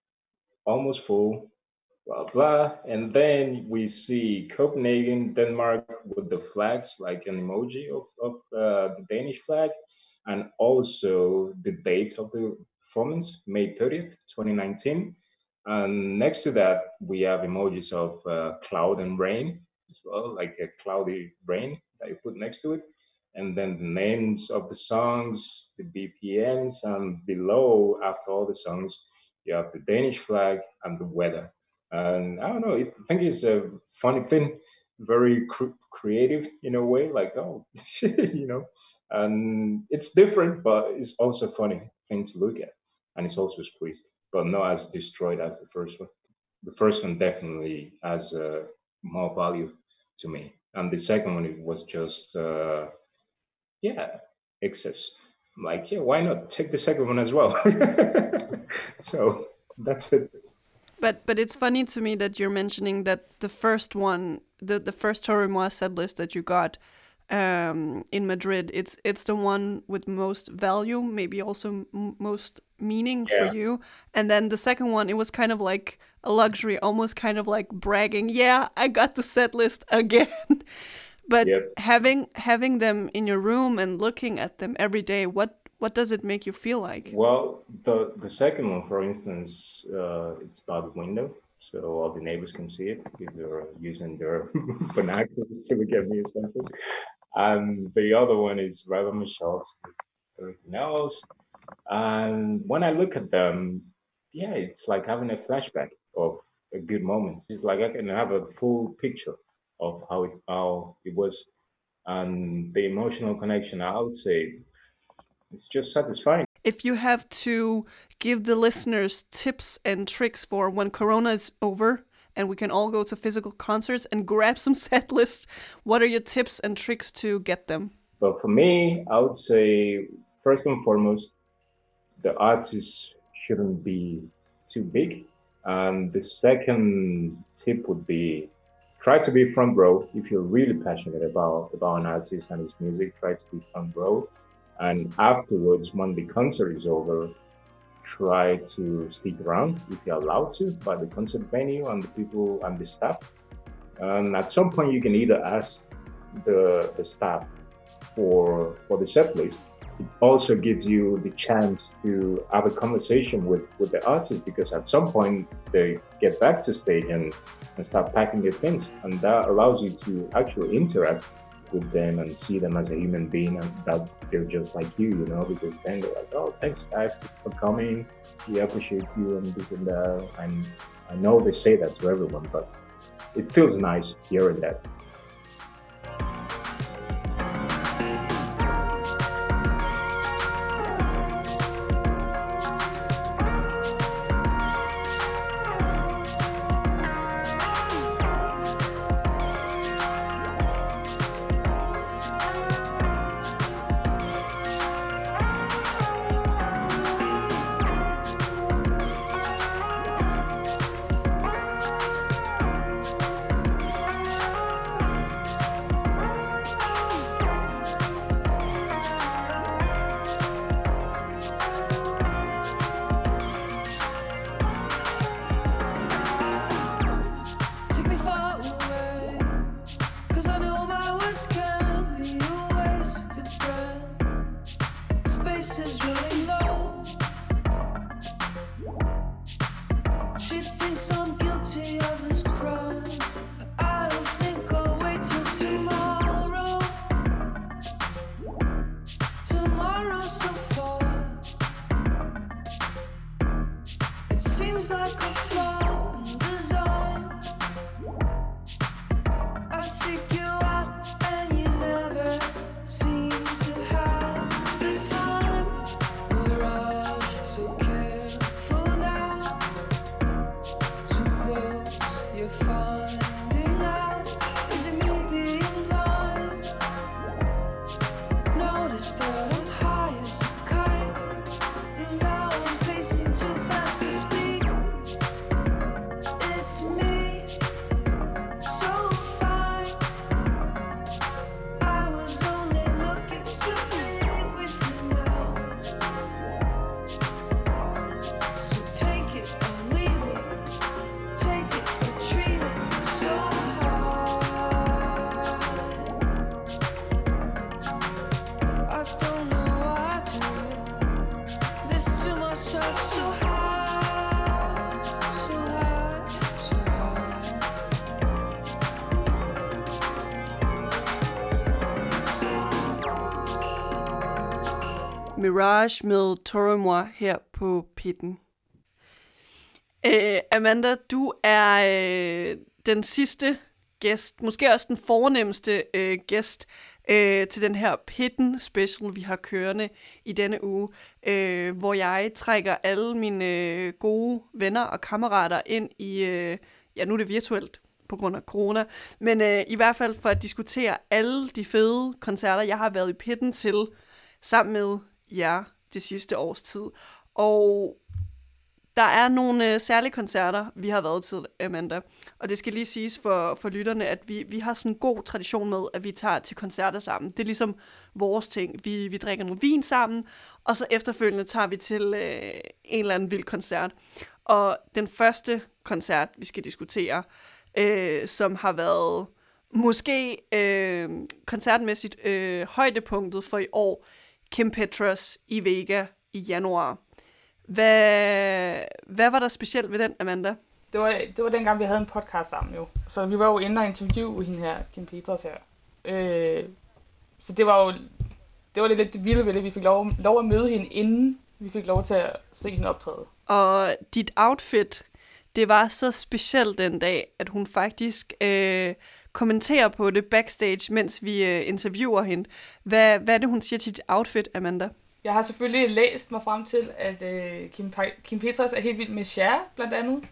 almost full. Blah blah, and then we see Copenhagen, Denmark, with the flags like an emoji of of uh, the Danish flag, and also the date of the performance, May 30th, 2019. And next to that, we have emojis of uh, cloud and rain as well, like a cloudy rain that you put next to it. And then the names of the songs, the BPMs, and below, after all the songs, you have the Danish flag and the weather. And I don't know, it, I think it's a funny thing, very cr- creative in a way, like, oh, you know, and it's different, but it's also a funny thing to look at. And it's also squeezed, but not as destroyed as the first one. The first one definitely has uh, more value to me. And the second one, it was just, uh, yeah, excess. I'm like, yeah, why not take the second one as well? so that's it. But but it's funny to me that you're mentioning that the first one, the the first Torimois set list that you got um, in Madrid, it's it's the one with most value, maybe also m- most meaning Yeah. for you. And then the second one, it was kind of like a luxury, almost kind of like bragging. Yeah, I got the set list again. but Yep. having having them in your room and looking at them every day, what what does it make you feel like? Well, the the second one, for instance, uh, it's by the window, so all the neighbors can see it if they're using their binoculars to look at me or something. And the other one is right on my shelf everything else. And when I look at them, yeah, it's like having a flashback of a good moment. It's like I can have a full picture of how it how it was, and the emotional connection. I would say it's just satisfying. if you have to give the listeners tips and tricks for when Corona is over and we can all go to physical concerts and grab some set lists, what are your tips and tricks to get them? But for me, I would say first and foremost, the artist shouldn't be too big. And the second tip would be try to be front row if you're really passionate about about an artist and his music. Try to be front row, and afterwards, when the concert is over, try to stick around if you're allowed to by the concert venue and the people and the staff. And at some point, you can either ask the the staff for for the set list. It also gives you the chance to have a conversation with with the artist because at some point they get back to stage and, and start packing their things, and that allows you to actually interact with them and see them as a human being and that they're just like you, you know, because then they're like, oh, thanks guys for coming. We appreciate you and this and that. And I know they say that to everyone, but it feels nice hearing that. Mirage med Toromoi her på pitten. Øh, Amanda, du er øh, den sidste gæst, måske også den fornemmeste øh, gæst øh, til den her Pitten special, vi har kørende i denne uge, øh, hvor jeg trækker alle mine øh, gode venner og kammerater ind i, øh, ja nu er det virtuelt på grund af corona, men øh, i hvert fald for at diskutere alle de fede koncerter, jeg har været i Pitten til, sammen med jer det sidste års tid. Og der er nogle øh, særlige koncerter, vi har været til, Amanda. Og det skal lige siges for, for lytterne, at vi, vi har sådan en god tradition med, at vi tager til koncerter sammen. Det er ligesom vores ting. Vi, vi drikker noget vin sammen, og så efterfølgende tager vi til øh, en eller anden vild koncert. Og den første koncert, vi skal diskutere, øh, som har været måske øh, koncertmæssigt øh, højdepunktet for i år, Kim Petras i Vega i januar. Hvad, hvad var der specielt ved den, Amanda? Det var, det var dengang, vi havde en podcast sammen jo. Så vi var jo inde og interviewe hende her, Kim Petras her. Øh, så det var jo det var lidt det vilde ved det. Vi fik lov, lov at møde hende, inden vi fik lov til at se hende optræde. Og dit outfit, det var så specielt den dag, at hun faktisk øh, kommenterer på det backstage, mens vi øh, interviewer hende. Hvad, hvad er det, hun siger til dit outfit, Amanda? Jeg har selvfølgelig læst mig frem til, at øh, Kim, Pe- Kim Petras er helt vild med Cher, blandt andet.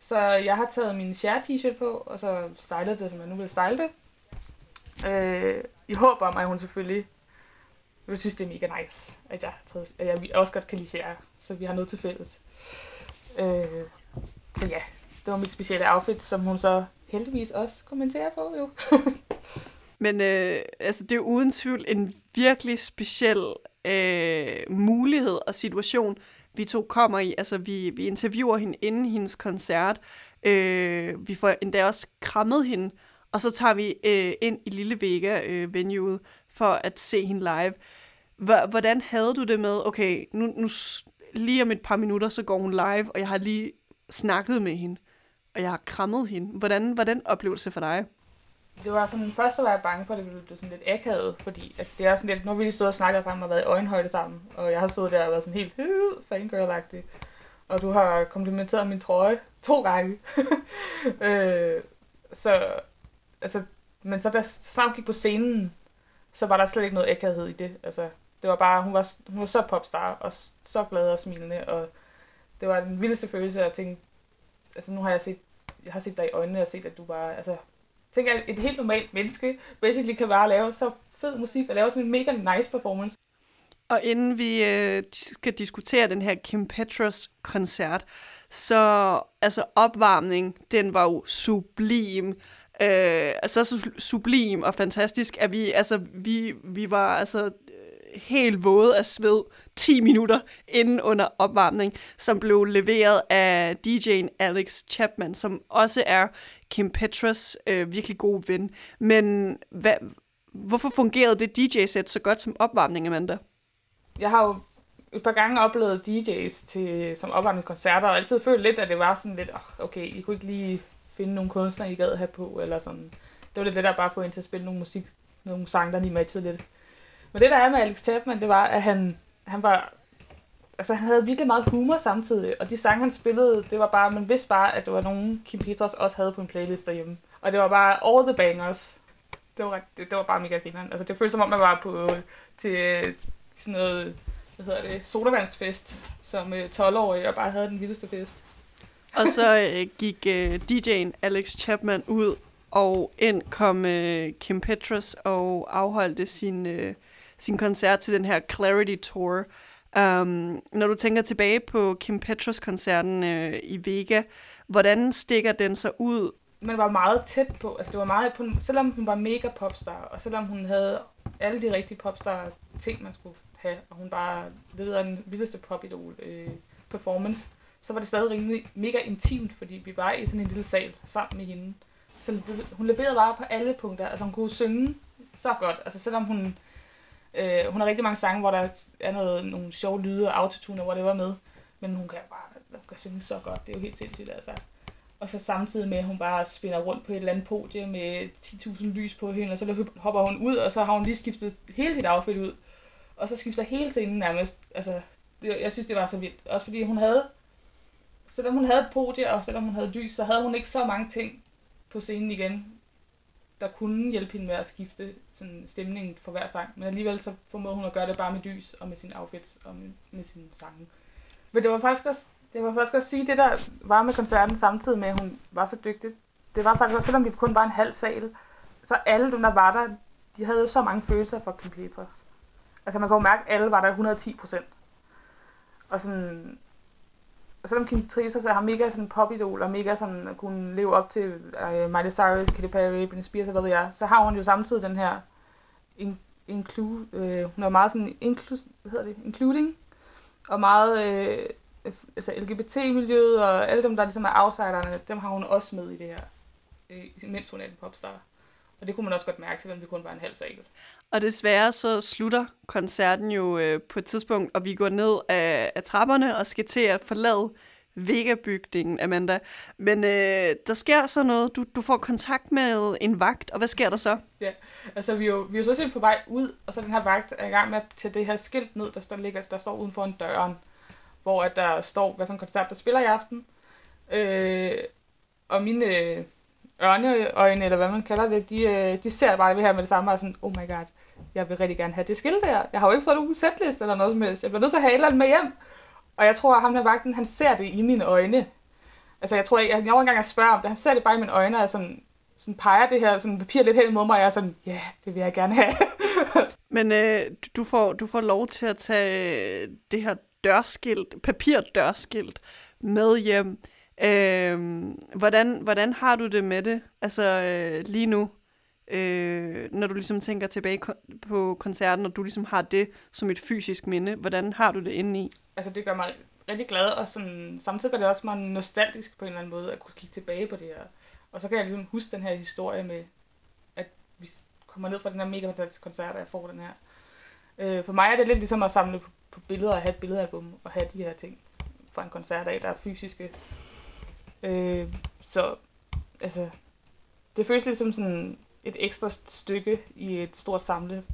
Så jeg har taget min Cher t-shirt på, og så stylet det, som jeg nu vil style det. Øh, I håber om, at hun selvfølgelig vil synes, det er mega nice, at jeg, har at jeg også godt kan lide Cher, så vi har noget til fælles. Øh, så ja, det var mit specielle outfit, som hun så heldigvis også kommentere på, jo. Men øh, altså, det er uden tvivl en virkelig speciel øh, mulighed og situation, vi to kommer i. Altså, vi, vi interviewer hende inden hendes koncert. Øh, vi får endda også krammet hende, og så tager vi øh, ind i Lille Vega-venuet øh, for at se hende live. H- hvordan havde du det med, okay, nu, nu lige om et par minutter, så går hun live, og jeg har lige snakket med hende, og jeg har krammet hende. Hvordan var den oplevelse for dig? Det var sådan, først var jeg bange for, at det ville blive sådan lidt akavet, fordi at det er sådan lidt, nu har vi lige stået og snakket frem og været i øjenhøjde sammen, og jeg har stået der og været sådan helt øh, fangirl og du har komplimenteret min trøje to gange. øh, så, altså, men så da Sam gik på scenen, så var der slet ikke noget akavethed i det. Altså, det var bare, hun var, hun var så popstar, og så glad og smilende, og det var den vildeste følelse at tænke, altså nu har jeg set, jeg har set dig i øjnene og set, at du bare, altså, tænker, at et helt normalt menneske basically kan bare lave så fed musik og lave sådan en mega nice performance. Og inden vi øh, skal diskutere den her Kim Petras koncert, så altså opvarmning, den var jo sublim. Øh, altså så sublim og fantastisk, at vi, altså, vi, vi var altså helt våde af sved 10 minutter inden under opvarmning, som blev leveret af DJ'en Alex Chapman, som også er Kim Petras øh, virkelig gode ven. Men hvad, hvorfor fungerede det DJ-sæt så godt som opvarmning, Amanda? Jeg har jo et par gange oplevet DJ's til, som opvarmningskoncerter, og altid følt lidt, at det var sådan lidt, oh, okay, I kunne ikke lige finde nogle kunstnere, I gad have på, eller sådan. Det var lidt det der bare at få ind til at spille nogle musik, nogle sange, der lige matchede lidt. Men det, der er med Alex Chapman, det var, at han, han var... Altså, han havde virkelig meget humor samtidig, og de sange, han spillede, det var bare... Man vidste bare, at det var nogen, Kim Petras også havde på en playlist derhjemme. Og det var bare all the bangers. Det var, det, det var bare mega grineren. Altså, det føltes som om, man var på til sådan noget, hvad hedder det, sodavandsfest, som øh, 12-årig, og bare havde den vildeste fest. Og så øh, gik øh, DJ'en Alex Chapman ud, og ind kom øh, Kim Petras og afholdte sin, øh, sin koncert til den her Clarity Tour. Um, når du tænker tilbage på Kim Petras-koncerten øh, i Vega, hvordan stikker den så ud? Man var meget tæt på, altså det var meget på, selvom hun var mega popstar, og selvom hun havde alle de rigtige popstar ting, man skulle have, og hun bare levede den vildeste popidol øh, performance, så var det stadig rimelig mega intimt, fordi vi var i sådan en lille sal sammen med hende. Så hun leverede bare på alle punkter. Altså hun kunne synge så godt. Altså selvom hun, øh, hun har rigtig mange sange, hvor der er noget, nogle sjove lyde og autotune, hvor det var med. Men hun kan bare hun kan synge så godt. Det er jo helt sindssygt, altså. Og så samtidig med, at hun bare spinner rundt på et eller andet podie med 10.000 lys på hende, og så hopper hun ud, og så har hun lige skiftet hele sit outfit ud. og så skifter hele scenen nærmest. Altså, jeg synes, det var så vildt. Også fordi hun havde, selvom hun havde et podie, og selvom hun havde lys, så havde hun ikke så mange ting på scenen igen, der kunne hjælpe hende med at skifte sådan, stemningen for hver sang. Men alligevel så formåede hun at gøre det bare med lys, og med sin outfits, og med, med sin sange. Men det var faktisk også, det var faktisk også sige, det der var med koncerten samtidig med, at hun var så dygtig. Det var faktisk også, selvom vi kun var en halv sal, så alle dem, der var der, de havde så mange følelser for Kim Petras. Altså man kan jo mærke, at alle var der 110 procent. Og sådan, og selvom Kim så har mega sådan popidol, og mega sådan kunne leve op til uh, Miley Cyrus, Katy Perry, Britney Spears og hvad ved jeg, så har hun jo samtidig den her in, inclu, øh, hun er meget sådan inclu, hvad hedder det, including, og meget øh, altså LGBT-miljøet og alle dem, der ligesom er outsiderne, dem har hun også med i det her, øh, mens hun er en popstar. Og det kunne man også godt mærke, selvom det kun var en halv sal. Og desværre så slutter koncerten jo øh, på et tidspunkt, og vi går ned af, af trapperne og skal til at forlade Vega-bygningen, Amanda. Men øh, der sker så noget. Du, du får kontakt med en vagt, og hvad sker der så? Ja, altså vi er jo, vi er jo så simpelthen på vej ud, og så den her vagt er i gang med at tage det her skilt ned, der står, ligger, der står uden for en døren, hvor at der står, hvad for en koncert, der spiller i aften. Øh, og mine øh, ørneøjne, eller hvad man kalder det, de, øh, de ser bare det her med det samme, og sådan, oh my god, jeg vil rigtig gerne have det skilt der. Jeg har jo ikke fået nogen sætliste eller noget som helst. Jeg bliver nødt til at have et eller andet med hjem. Og jeg tror, at ham der vagten, han ser det i mine øjne. Altså, jeg tror ikke, jeg, jeg engang at spørge om det. Han ser det bare i mine øjne, og sådan, sådan peger det her sådan papir lidt hen mod mig, og jeg er sådan, ja, yeah, det vil jeg gerne have. Men øh, du- du, får, du får lov til at tage øh, det her dørskilt, papirdørskilt med hjem. Øh, hvordan, hvordan har du det med det? Altså øh, lige nu, øh, når du ligesom tænker tilbage på koncerten, og du ligesom har det som et fysisk minde. Hvordan har du det inde i? altså, det gør mig rigtig glad, og sådan, samtidig gør det også mig nostalgisk på en eller anden måde, at kunne kigge tilbage på det her. Og så kan jeg ligesom huske den her historie med, at vi kommer ned fra den her mega fantastiske koncert, og jeg får den her. Øh, for mig er det lidt ligesom at samle på, på billeder og have et billedalbum, og have de her ting fra en koncert af, der er fysiske. Øh, så altså, det føles lidt som sådan et ekstra stykke i et stort samle.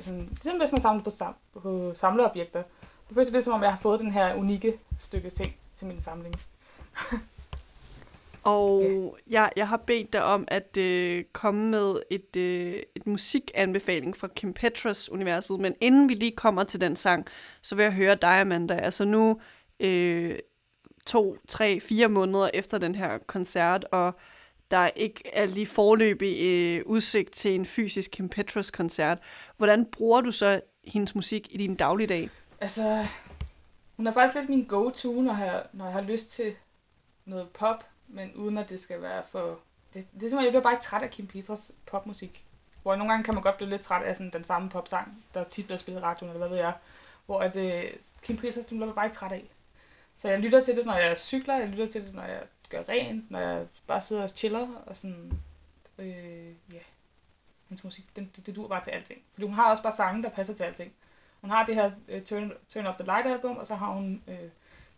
Sådan, ligesom hvis man samler på, sam, på samleobjekter. Det føles lidt som om, jeg har fået den her unikke stykke ting til min samling. Og jeg, jeg har bedt dig om at øh, komme med et, øh, et musikanbefaling fra Kim Petras universet, men inden vi lige kommer til den sang, så vil jeg høre dig, Amanda. Altså nu øh, to, tre, fire måneder efter den her koncert, og der ikke er lige forløbig øh, udsigt til en fysisk Kim Petras koncert. Hvordan bruger du så hendes musik i din dagligdag? Altså, hun er faktisk lidt min go-to, når jeg, når jeg har lyst til noget pop, men uden at det skal være for... Det, det er simpelthen, jeg bliver bare ikke træt af Kim Petras popmusik. Hvor nogle gange kan man godt blive lidt træt af sådan, den samme popsang, der tit bliver spillet i radioen, eller hvad ved jeg. Hvor at, øh, Kim Petras, den bliver jeg bare ikke træt af. Så jeg lytter til det, når jeg cykler, jeg lytter til det, når jeg gør rent, når jeg bare sidder og chiller, og sådan... Øh, ja, hans musik, den, det, det dur bare til alting. Fordi hun har også bare sange, der passer til alting. Hun har det her uh, Turn, Turn Off the Light album, og så har hun uh,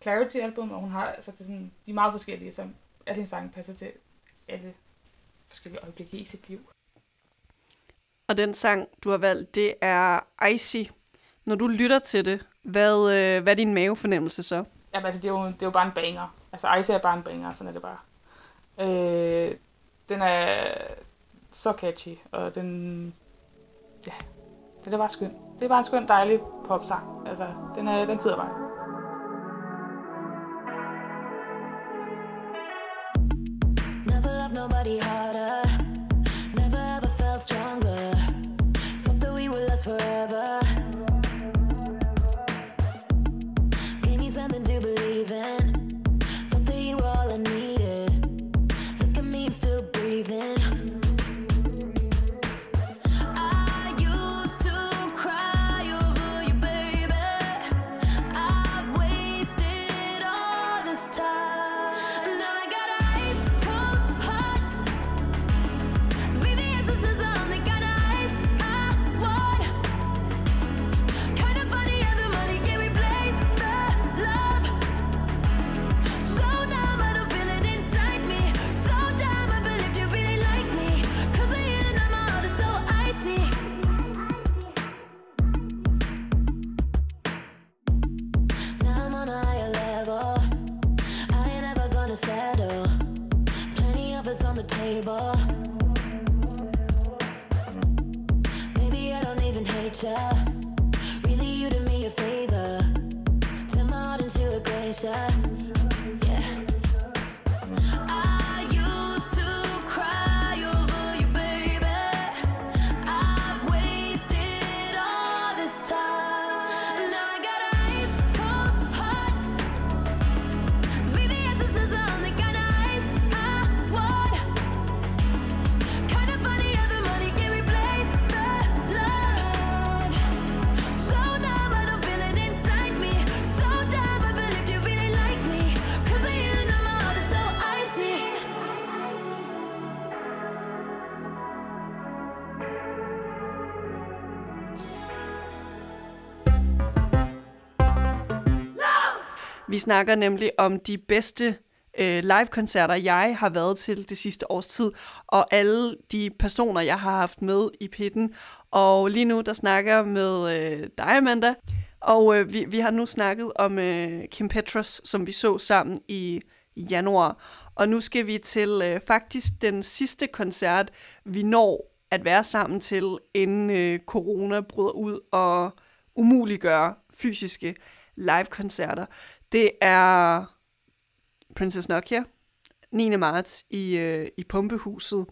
Clarity album, og hun har altså det er sådan, de er meget forskellige, så alle hendes sange passer til alle forskellige øjeblikke i sit liv. Og den sang, du har valgt, det er Icy. Når du lytter til det, hvad, øh, hvad er din mavefornemmelse så? Jamen altså, det er, jo, det er jo bare en banger. Altså, Ice er bare en banger, sådan er det bare. Øh, den er så catchy, og den... Ja, den er bare skøn. Det er bare en skøn, dejlig popsang. Altså, den, er, den sidder bare. Never love nobody harder. Table. Maybe I don't even hate ya. Really, you did me a favor. Turn my heart into a glacier. Snakker nemlig om de bedste øh, live-koncerter, jeg har været til det sidste års tid, og alle de personer, jeg har haft med i pitten. Og lige nu, der snakker jeg med øh, dig, Amanda, og øh, vi, vi har nu snakket om øh, Kim Petras, som vi så sammen i, januar. Og nu skal vi til øh, faktisk den sidste koncert, vi når at være sammen til, inden øh, corona bryder ud og umuliggør fysiske live-koncerter. Det er Princess Nokia 9. marts i, øh, i Pumpehuset.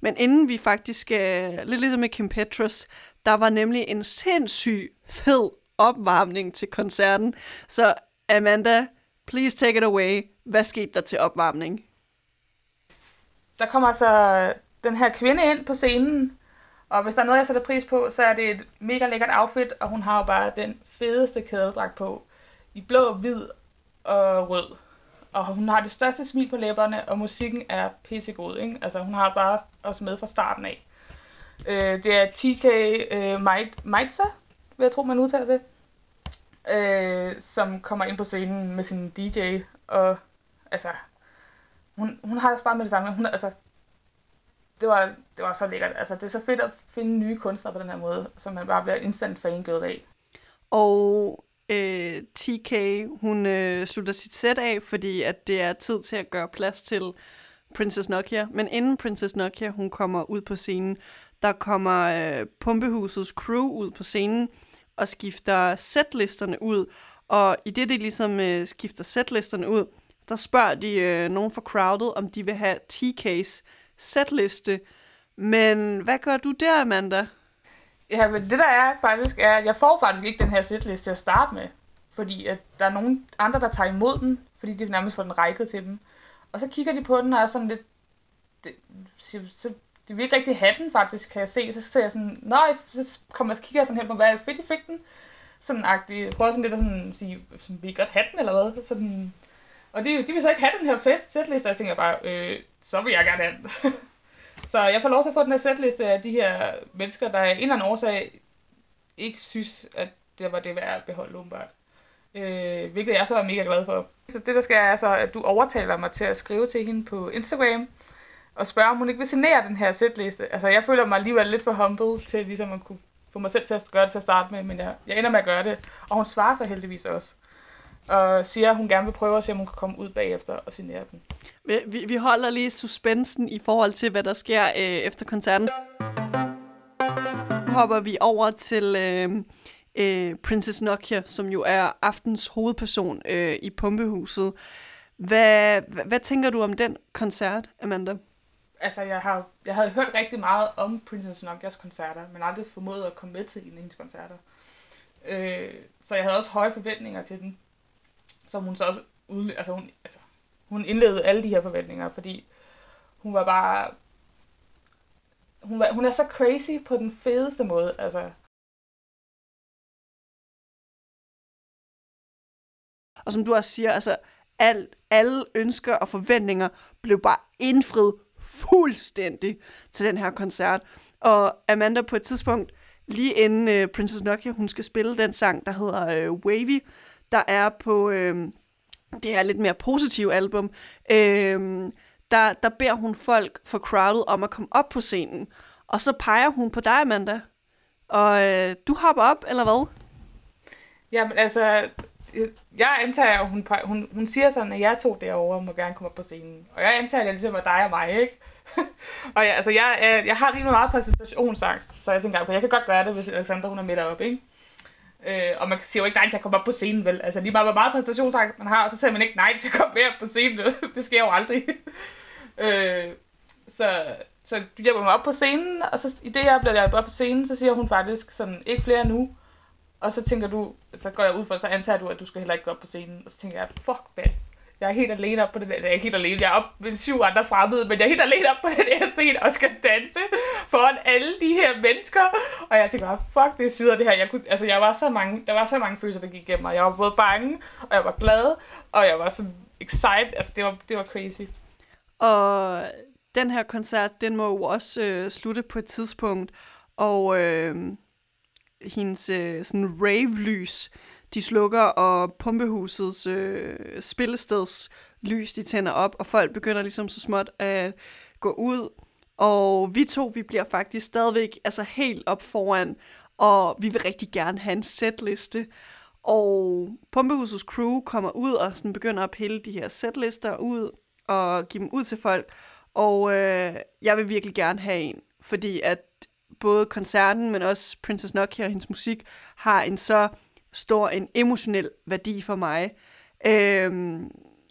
Men inden vi faktisk skal, lidt ligesom med Kim Petras, der var nemlig en sindssyg fed opvarmning til koncerten. Så Amanda, please take it away. Hvad skete der til opvarmning? Der kommer altså den her kvinde ind på scenen, og hvis der er noget, jeg sætter pris på, så er det et mega lækkert outfit, og hun har jo bare den fedeste kædedragt på, i blå, hvid og rød. Og hun har det største smil på læberne, og musikken er pissegod, ikke? Altså, hun har bare os med fra starten af. Øh, det er TK øh, Maitza, vil jeg tro, man udtaler det, øh, som kommer ind på scenen med sin DJ, og altså, hun, hun har også bare med det samme. Hun, altså, det var, det var så lækkert. Altså, det er så fedt at finde nye kunstnere på den her måde, som man bare bliver instant fangirl af. Og øh, TK, hun øh, slutter sit sæt af, fordi at det er tid til at gøre plads til Princess Nokia. Men inden Princess Nokia, hun kommer ud på scenen, der kommer øh, Pumpehusets crew ud på scenen og skifter setlisterne ud. Og i det, de ligesom øh, skifter setlisterne ud, der spørger de øh, nogen fra crowdet, om de vil have TK's setliste. Men hvad gør du der, Amanda? Ja, men det der er faktisk, er, at jeg får faktisk ikke den her setliste til at starte med. Fordi at der er nogen andre, der tager imod den, fordi de nærmest får den rækket til dem. Og så kigger de på den og er sådan lidt... Det, så, så, de vil ikke rigtig have den faktisk, kan jeg se. Så ser jeg sådan, nej, så kommer jeg kigger sådan hen på, hvad er fedt I fik den. Sådan agtigt. Jeg prøver sådan lidt at sådan sige, sådan, vil I godt have den, eller hvad? Sådan, og de, de vil så ikke have den her fedt setliste, og jeg tænker bare, øh, så vil jeg gerne have den. så jeg får lov til at få den her setliste af de her mennesker, der af en eller anden årsag ikke synes, at det var det værd at beholde åbenbart. Øh, hvilket jeg så er mega glad for. Så det der skal er så, at du overtaler mig til at skrive til hende på Instagram, og spørge, om hun ikke vil signere den her setliste. Altså, jeg føler mig alligevel lidt for humble til ligesom at kunne få mig selv til at gøre det til at starte med, men jeg, jeg ender med at gøre det. Og hun svarer så heldigvis også. Og siger, at hun gerne vil prøve at se, om hun kan komme ud bagefter og signere den. Vi, vi, holder lige suspensen i forhold til, hvad der sker øh, efter koncerten. Nu hopper vi over til øh, øh, Princess Nokia, som jo er aftens hovedperson øh, i Pumpehuset. Hvad, hvad, hvad tænker du om den koncert, Amanda? Altså, jeg, har, jeg havde hørt rigtig meget om Princess Nokias koncerter, men aldrig formået at komme med til en af hendes koncerter. Øh, så jeg havde også høje forventninger til den, som hun så også ud, altså hun, altså, hun indledte alle de her forventninger, fordi hun var bare... Hun, var, hun er så crazy på den fedeste måde, altså. Og som du også siger, altså, al, alle ønsker og forventninger blev bare indfriet fuldstændig til den her koncert. Og Amanda på et tidspunkt, lige inden øh, Princess Nokia, hun skal spille den sang, der hedder øh, Wavy, der er på øh, det her lidt mere positive album, øh, der, der beder hun folk for crowdet om at komme op på scenen. Og så peger hun på dig, Amanda. Og øh, du hopper op, eller hvad? Jamen, altså, øh, jeg antager, at hun, hun, hun siger sådan, at jeg to derovre må gerne komme op på scenen. Og jeg antager, at det ligesom er dig og mig, ikke? og ja, altså, jeg, jeg, jeg har rimelig meget præsentationsangst, så jeg tænker, at jeg kan godt gøre det, hvis Alexandra hun er med deroppe, ikke? Øh, og man siger jo ikke nej til at komme op på scenen, vel? Altså lige meget, hvor meget præstationsangst man har, så siger man ikke nej til at komme mere op på scenen. det sker jo aldrig. øh, så, så du hjælper mig op på scenen, og så i det, jeg bliver jeg op på scenen, så siger hun faktisk sådan, ikke flere nu. Og så tænker du, så går jeg ud for, så antager du, at du skal heller ikke gå op på scenen. Og så tænker jeg, fuck hvad jeg er helt alene op på det der, jeg er ikke helt alene, jeg er op med syv andre fremmede, men jeg er helt alene op på den her scene og skal danse foran alle de her mennesker. Og jeg tænkte bare, fuck, det syder det her. Jeg kunne, altså, jeg var så mange, der var så mange følelser, der gik igennem mig. Jeg var både bange, og jeg var glad, og jeg var sådan excited. Altså, det var, det var crazy. Og den her koncert, den må jo også øh, slutte på et tidspunkt, og øh, hendes øh, sådan rave-lys, de slukker, og pumpehusets øh, spillesteds lys, de tænder op, og folk begynder ligesom så småt at gå ud, og vi to, vi bliver faktisk stadigvæk altså helt op foran, og vi vil rigtig gerne have en setliste, og Pumpehusets crew kommer ud og sådan begynder at pille de her setlister ud og give dem ud til folk. Og øh, jeg vil virkelig gerne have en, fordi at både koncerten, men også Princess Nokia og hendes musik har en så stor en emotionel værdi for mig. Øhm,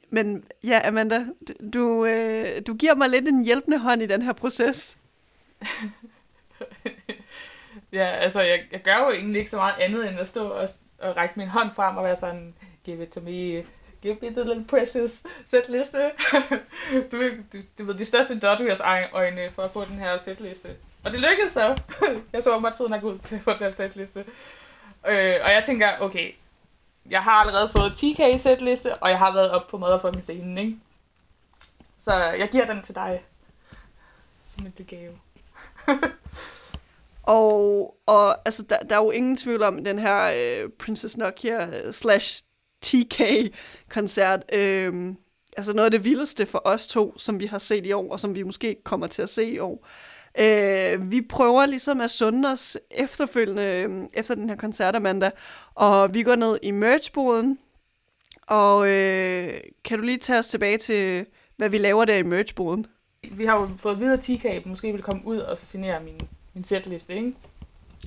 men ja, Amanda, du, øh, du giver mig lidt en hjælpende hånd i den her proces. Ja, altså, jeg, jeg gør jo egentlig ikke så meget andet, end at stå og, og række min hånd frem og være sådan, give it to me, give me the little precious setliste. du, du, du ved, de største dot øjne for at få den her setliste. Og det lykkedes så. jeg så mig tiden er ud til at få den her setliste. Øh, og jeg tænker, okay, jeg har allerede fået 10k setliste, og jeg har været op på Motherfucking scenen, ikke? Så jeg giver den til dig. Som en gave. Og, og altså, der, der er jo ingen tvivl om den her øh, Princess Nokia øh, slash TK-koncert. Øh, altså noget af det vildeste for os to, som vi har set i år, og som vi måske kommer til at se i år. Øh, Øh, vi prøver ligesom at sunde os efterfølgende, øh, efter den her koncert, Amanda, og vi går ned i merchboden, og øh, kan du lige tage os tilbage til, hvad vi laver der i merchboden? Vi har jo fået videre at måske vil komme ud og signere min, min setliste, ikke?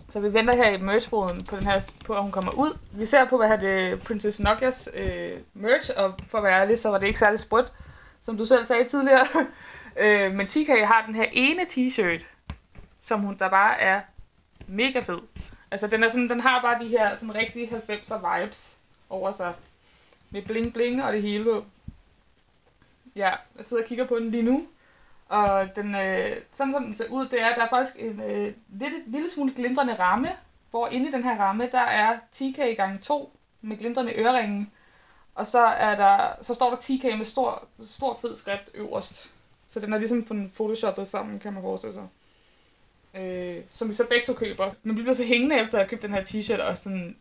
Så vi venter her i merchboden på, den her, på, at hun kommer ud. Vi ser på, hvad her det Princess Nokias øh, merch, og for at være ærlig, så var det ikke særlig sprødt, som du selv sagde tidligere. øh, men TK har den her ene t-shirt, som hun der bare er mega fed. Altså, den, er sådan, den har bare de her sådan rigtige 90'er vibes over sig. Med bling bling og det hele på. Ja, jeg sidder og kigger på den lige nu. Og den, øh, sådan som den ser ud, det er, at der er faktisk en øh, lille, lille smule glimrende ramme, hvor inde i den her ramme, der er 10K gange 2 med glimrende øreringen. Og så, er der, så står der 10K med stor, stor fed skrift øverst. Så den er ligesom sådan photoshoppet sammen, kan man forestille sig. Øh, som vi så begge to køber. Men vi bliver så hængende efter at have købt den her t-shirt, og sådan...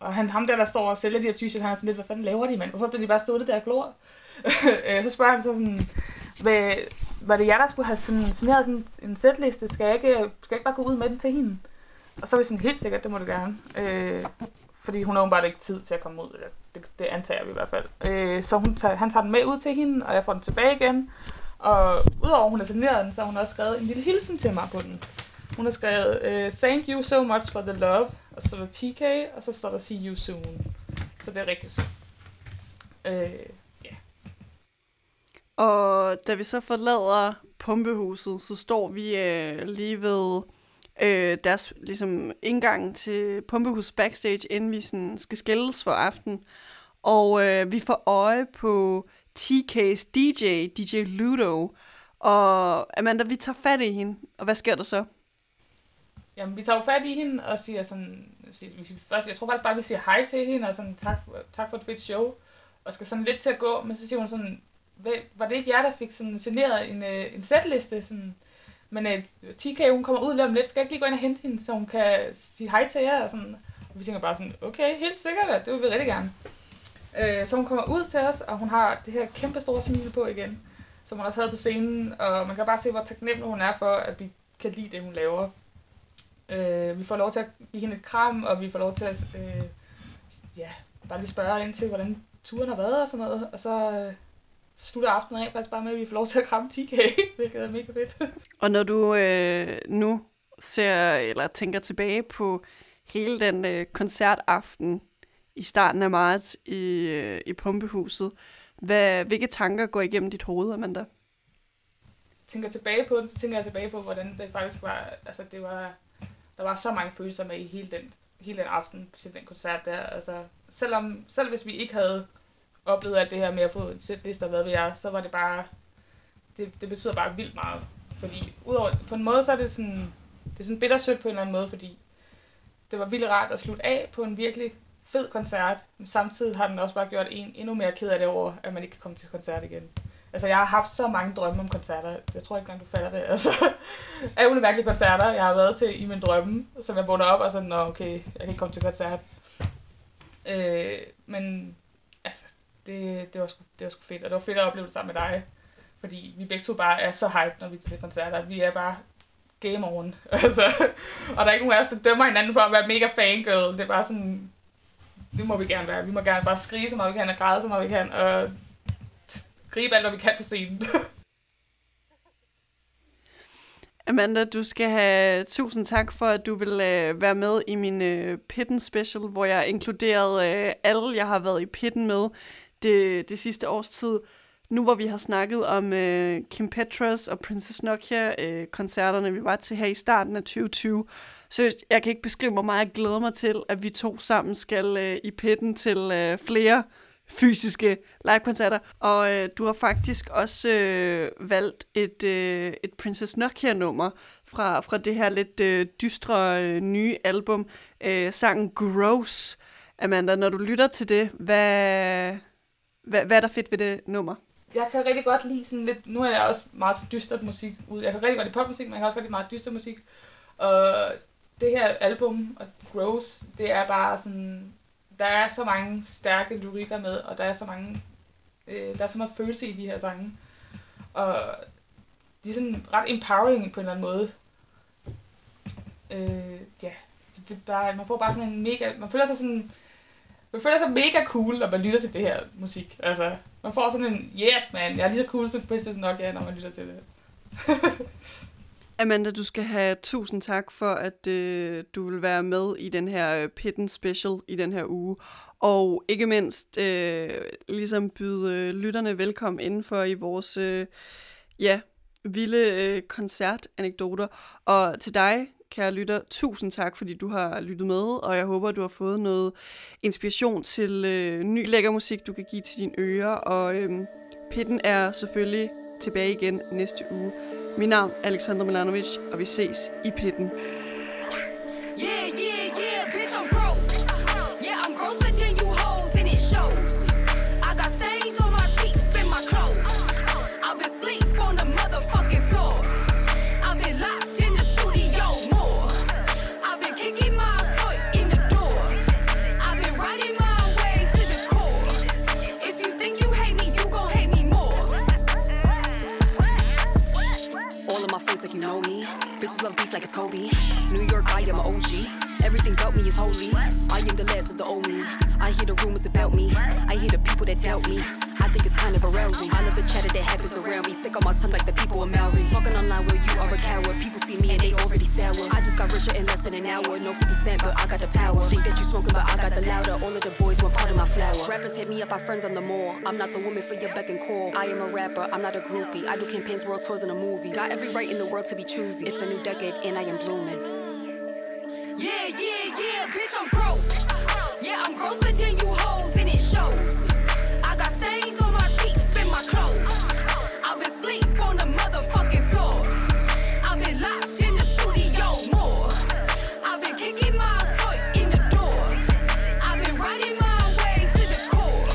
Og han, ham der, der står og sælger de her t-shirts, han er sådan lidt, hvad fanden laver de, mand? Hvorfor bliver de bare stået der og glor? Øh, så spørger han så sådan, hvad, var det jeg, der skulle have sådan, signeret sådan en sætliste? Skal jeg, ikke, skal jeg ikke bare gå ud med den til hende? Og så er vi sådan, helt sikkert, det må du gerne. Øh, fordi hun har bare ikke tid til at komme ud. Eller det, det antager vi i hvert fald. Øh, så hun tager, han tager den med ud til hende, og jeg får den tilbage igen. Og udover at hun har signeret den, så har hun også skrevet en lille hilsen til mig på den. Hun har skrevet, uh, thank you so much for the love, og så står der TK, og så står der see you soon. Så det er rigtig sødt. Øh, Og da vi så forlader pumpehuset, så står vi øh, lige ved øh, deres ligesom, indgang til pumpehus backstage, inden vi sådan, skal skilles for aften. Og øh, vi får øje på TK's DJ, DJ Ludo. Og Amanda, vi tager fat i hende. Og hvad sker der så? Jamen, vi tager jo fat i hende og siger sådan... siger- Vi siger først, jeg tror faktisk bare, vi siger hej til hende, og sådan tak, for- tak for et fedt show. Og skal sådan lidt til at gå, men så siger hun sådan... Var det ikke jer, der fik sådan signeret en, øh, en setliste? Sådan, men øh, uh, TK, hun kommer ud lige om lidt. Skal jeg ikke lige gå ind og hente hende, så hun kan sige hej til jer? Og, sådan. og vi tænker bare sådan, okay, helt sikkert, det vil vi rigtig gerne. Øh, så hun kommer ud til os, og hun har det her kæmpe store smil på igen, som hun også havde på scenen. Og man kan bare se, hvor taknemmelig hun er for, at vi kan lide det, hun laver. Øh, vi får lov til at give hende et kram, og vi får lov til at øh, ja, bare lige spørge ind til, hvordan turen har været og sådan noget. Og så, øh, slutter aftenen af faktisk bare med, at vi får lov til at kramme 10K, hvilket er mega fedt. Og når du øh, nu ser eller tænker tilbage på hele den øh, koncertaften i starten af marts i, øh, i Pumpehuset, hvad, hvilke tanker går igennem dit hoved, Amanda? tænker tilbage på det, så tænker jeg tilbage på, hvordan det faktisk var, altså det var, der var så mange følelser med i hele den, hele den aften til den koncert der. Altså, selvom, selv hvis vi ikke havde oplevet alt det her med at få en sætliste og hvad ved jeg, så var det bare, det, det betyder bare vildt meget. Fordi udover, på en måde så er det sådan, det er sådan bittersødt på en eller anden måde, fordi det var vildt rart at slutte af på en virkelig fed koncert, men samtidig har den også bare gjort en endnu mere ked af det over, at man ikke kan komme til koncert igen. Altså, jeg har haft så mange drømme om koncerter. Jeg tror ikke engang, du fatter det. Altså, alle mærkelige koncerter, jeg har været til i min drømme, som jeg vågner op og sådan, Nå, okay, jeg kan ikke komme til koncert. Øh, men altså, det, det, var sgu, det var sgu fedt, og det var fedt at opleve det sammen med dig. Fordi vi begge to bare er så hype, når vi er til koncerter. Vi er bare game on. altså, og der er ikke nogen af os, der dømmer hinanden for at være mega fangirl. Det er bare sådan, det må vi gerne være. Vi må gerne bare skrige så meget vi kan, og græde så meget vi kan, og gribe alt, hvad vi kan på scenen. Amanda, du skal have tusind tak for, at du vil øh, være med i min øh, Pitten Special, hvor jeg inkluderede øh, alle, jeg har været i Pitten med det, det sidste års tid. Nu hvor vi har snakket om øh, Kim Petras og Princess Nokia øh, koncerterne, vi var til her i starten af 2020, så jeg kan ikke beskrive, hvor meget jeg glæder mig til, at vi to sammen skal øh, i Pitten til øh, flere fysiske live-koncerter. Og øh, du har faktisk også øh, valgt et, øh, et Princess Nokia-nummer fra, fra det her lidt øh, dystre øh, nye album, øh, sangen Gross. Amanda, når du lytter til det, hvad, hvad, hvad er der fedt ved det nummer? Jeg kan rigtig godt lide sådan lidt, nu er jeg også meget til dystert musik ud. Jeg kan rigtig godt lide popmusik, men jeg kan også godt lide meget dyster musik. Og det her album, og Gross, det er bare sådan, der er så mange stærke lyrikker med, og der er så mange, øh, der er så meget følelse i de her sange. Og de er sådan ret empowering på en eller anden måde. Øh, ja, så det er bare, man får bare sådan en mega, man føler sig sådan, man føler sig mega cool, når man lytter til det her musik. Altså, man får sådan en, yes man, jeg er lige så cool som Princess Nokia, når man lytter til det. Amanda, du skal have tusind tak for, at øh, du vil være med i den her øh, Pitten Special i den her uge. Og ikke mindst øh, ligesom byde øh, lytterne velkommen indenfor i vores øh, ja, vilde øh, koncertanekdoter. Og til dig, kære lytter, tusind tak, fordi du har lyttet med, og jeg håber, du har fået noget inspiration til øh, ny lækker musik, du kan give til dine ører. Og øh, Pitten er selvfølgelig tilbage igen næste uge. Mit navn er Alexander Milanovic, og vi ses i Pitten. Beef like it's Kobe. New York, I am an OG. Everything about me is holy. I am the last of the me. I hear the rumors about me. I hear the people that doubt me. I think it's kind of arousing. I love the chatter that happens around me. Stick on my tongue like the people in Maori. Talking online where you are a coward. People see me and they already sour. I just got richer in less than an hour. No 50 cent, but I got the power. Think that you smoking, but I got the louder. All of the boys want part of my flower. Rappers hit me up, our friends on the mall. I'm not the woman for your beck and call. I am a rapper, I'm not a groupie. I do campaigns, world tours, and the movies. Got every right in the world to be choosy. It's a new decade and I am blooming. Yeah, yeah, yeah, bitch, I'm gross. Yeah, I'm grosser than you hoes, and it shows. Stains on my teeth and my clothes. I've been sleep on the motherfucking floor. I've been locked in the studio more. I've been kicking my foot in the door. I've been riding my way to the core.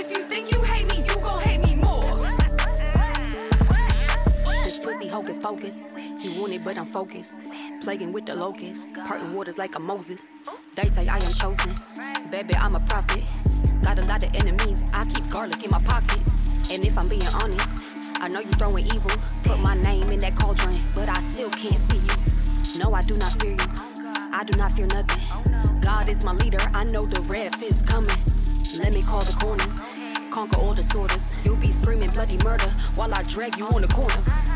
If you think you hate me, you gon' hate me more. This pussy hocus pocus. He want it, but I'm focused. Plaguing with the locusts. Parting waters like a Moses. They say I am chosen. Baby, I'm a prophet. Got a lot of enemies. I keep garlic in my pocket. And if I'm being honest, I know you throwing evil. Put my name in that cauldron, but I still can't see you. No, I do not fear you. I do not fear nothing. God is my leader, I know the red fist coming. Let me call the corners, conquer all disorders. You'll be screaming bloody murder while I drag you on the corner.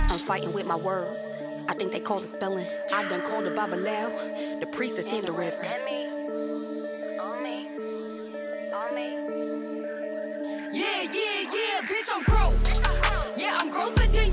I'm fighting with my words. I think they call it spelling. I done called the Bible loud. The priest is in the reverend. Yeah, yeah, yeah, bitch, I'm gross. Yeah, I'm grosser than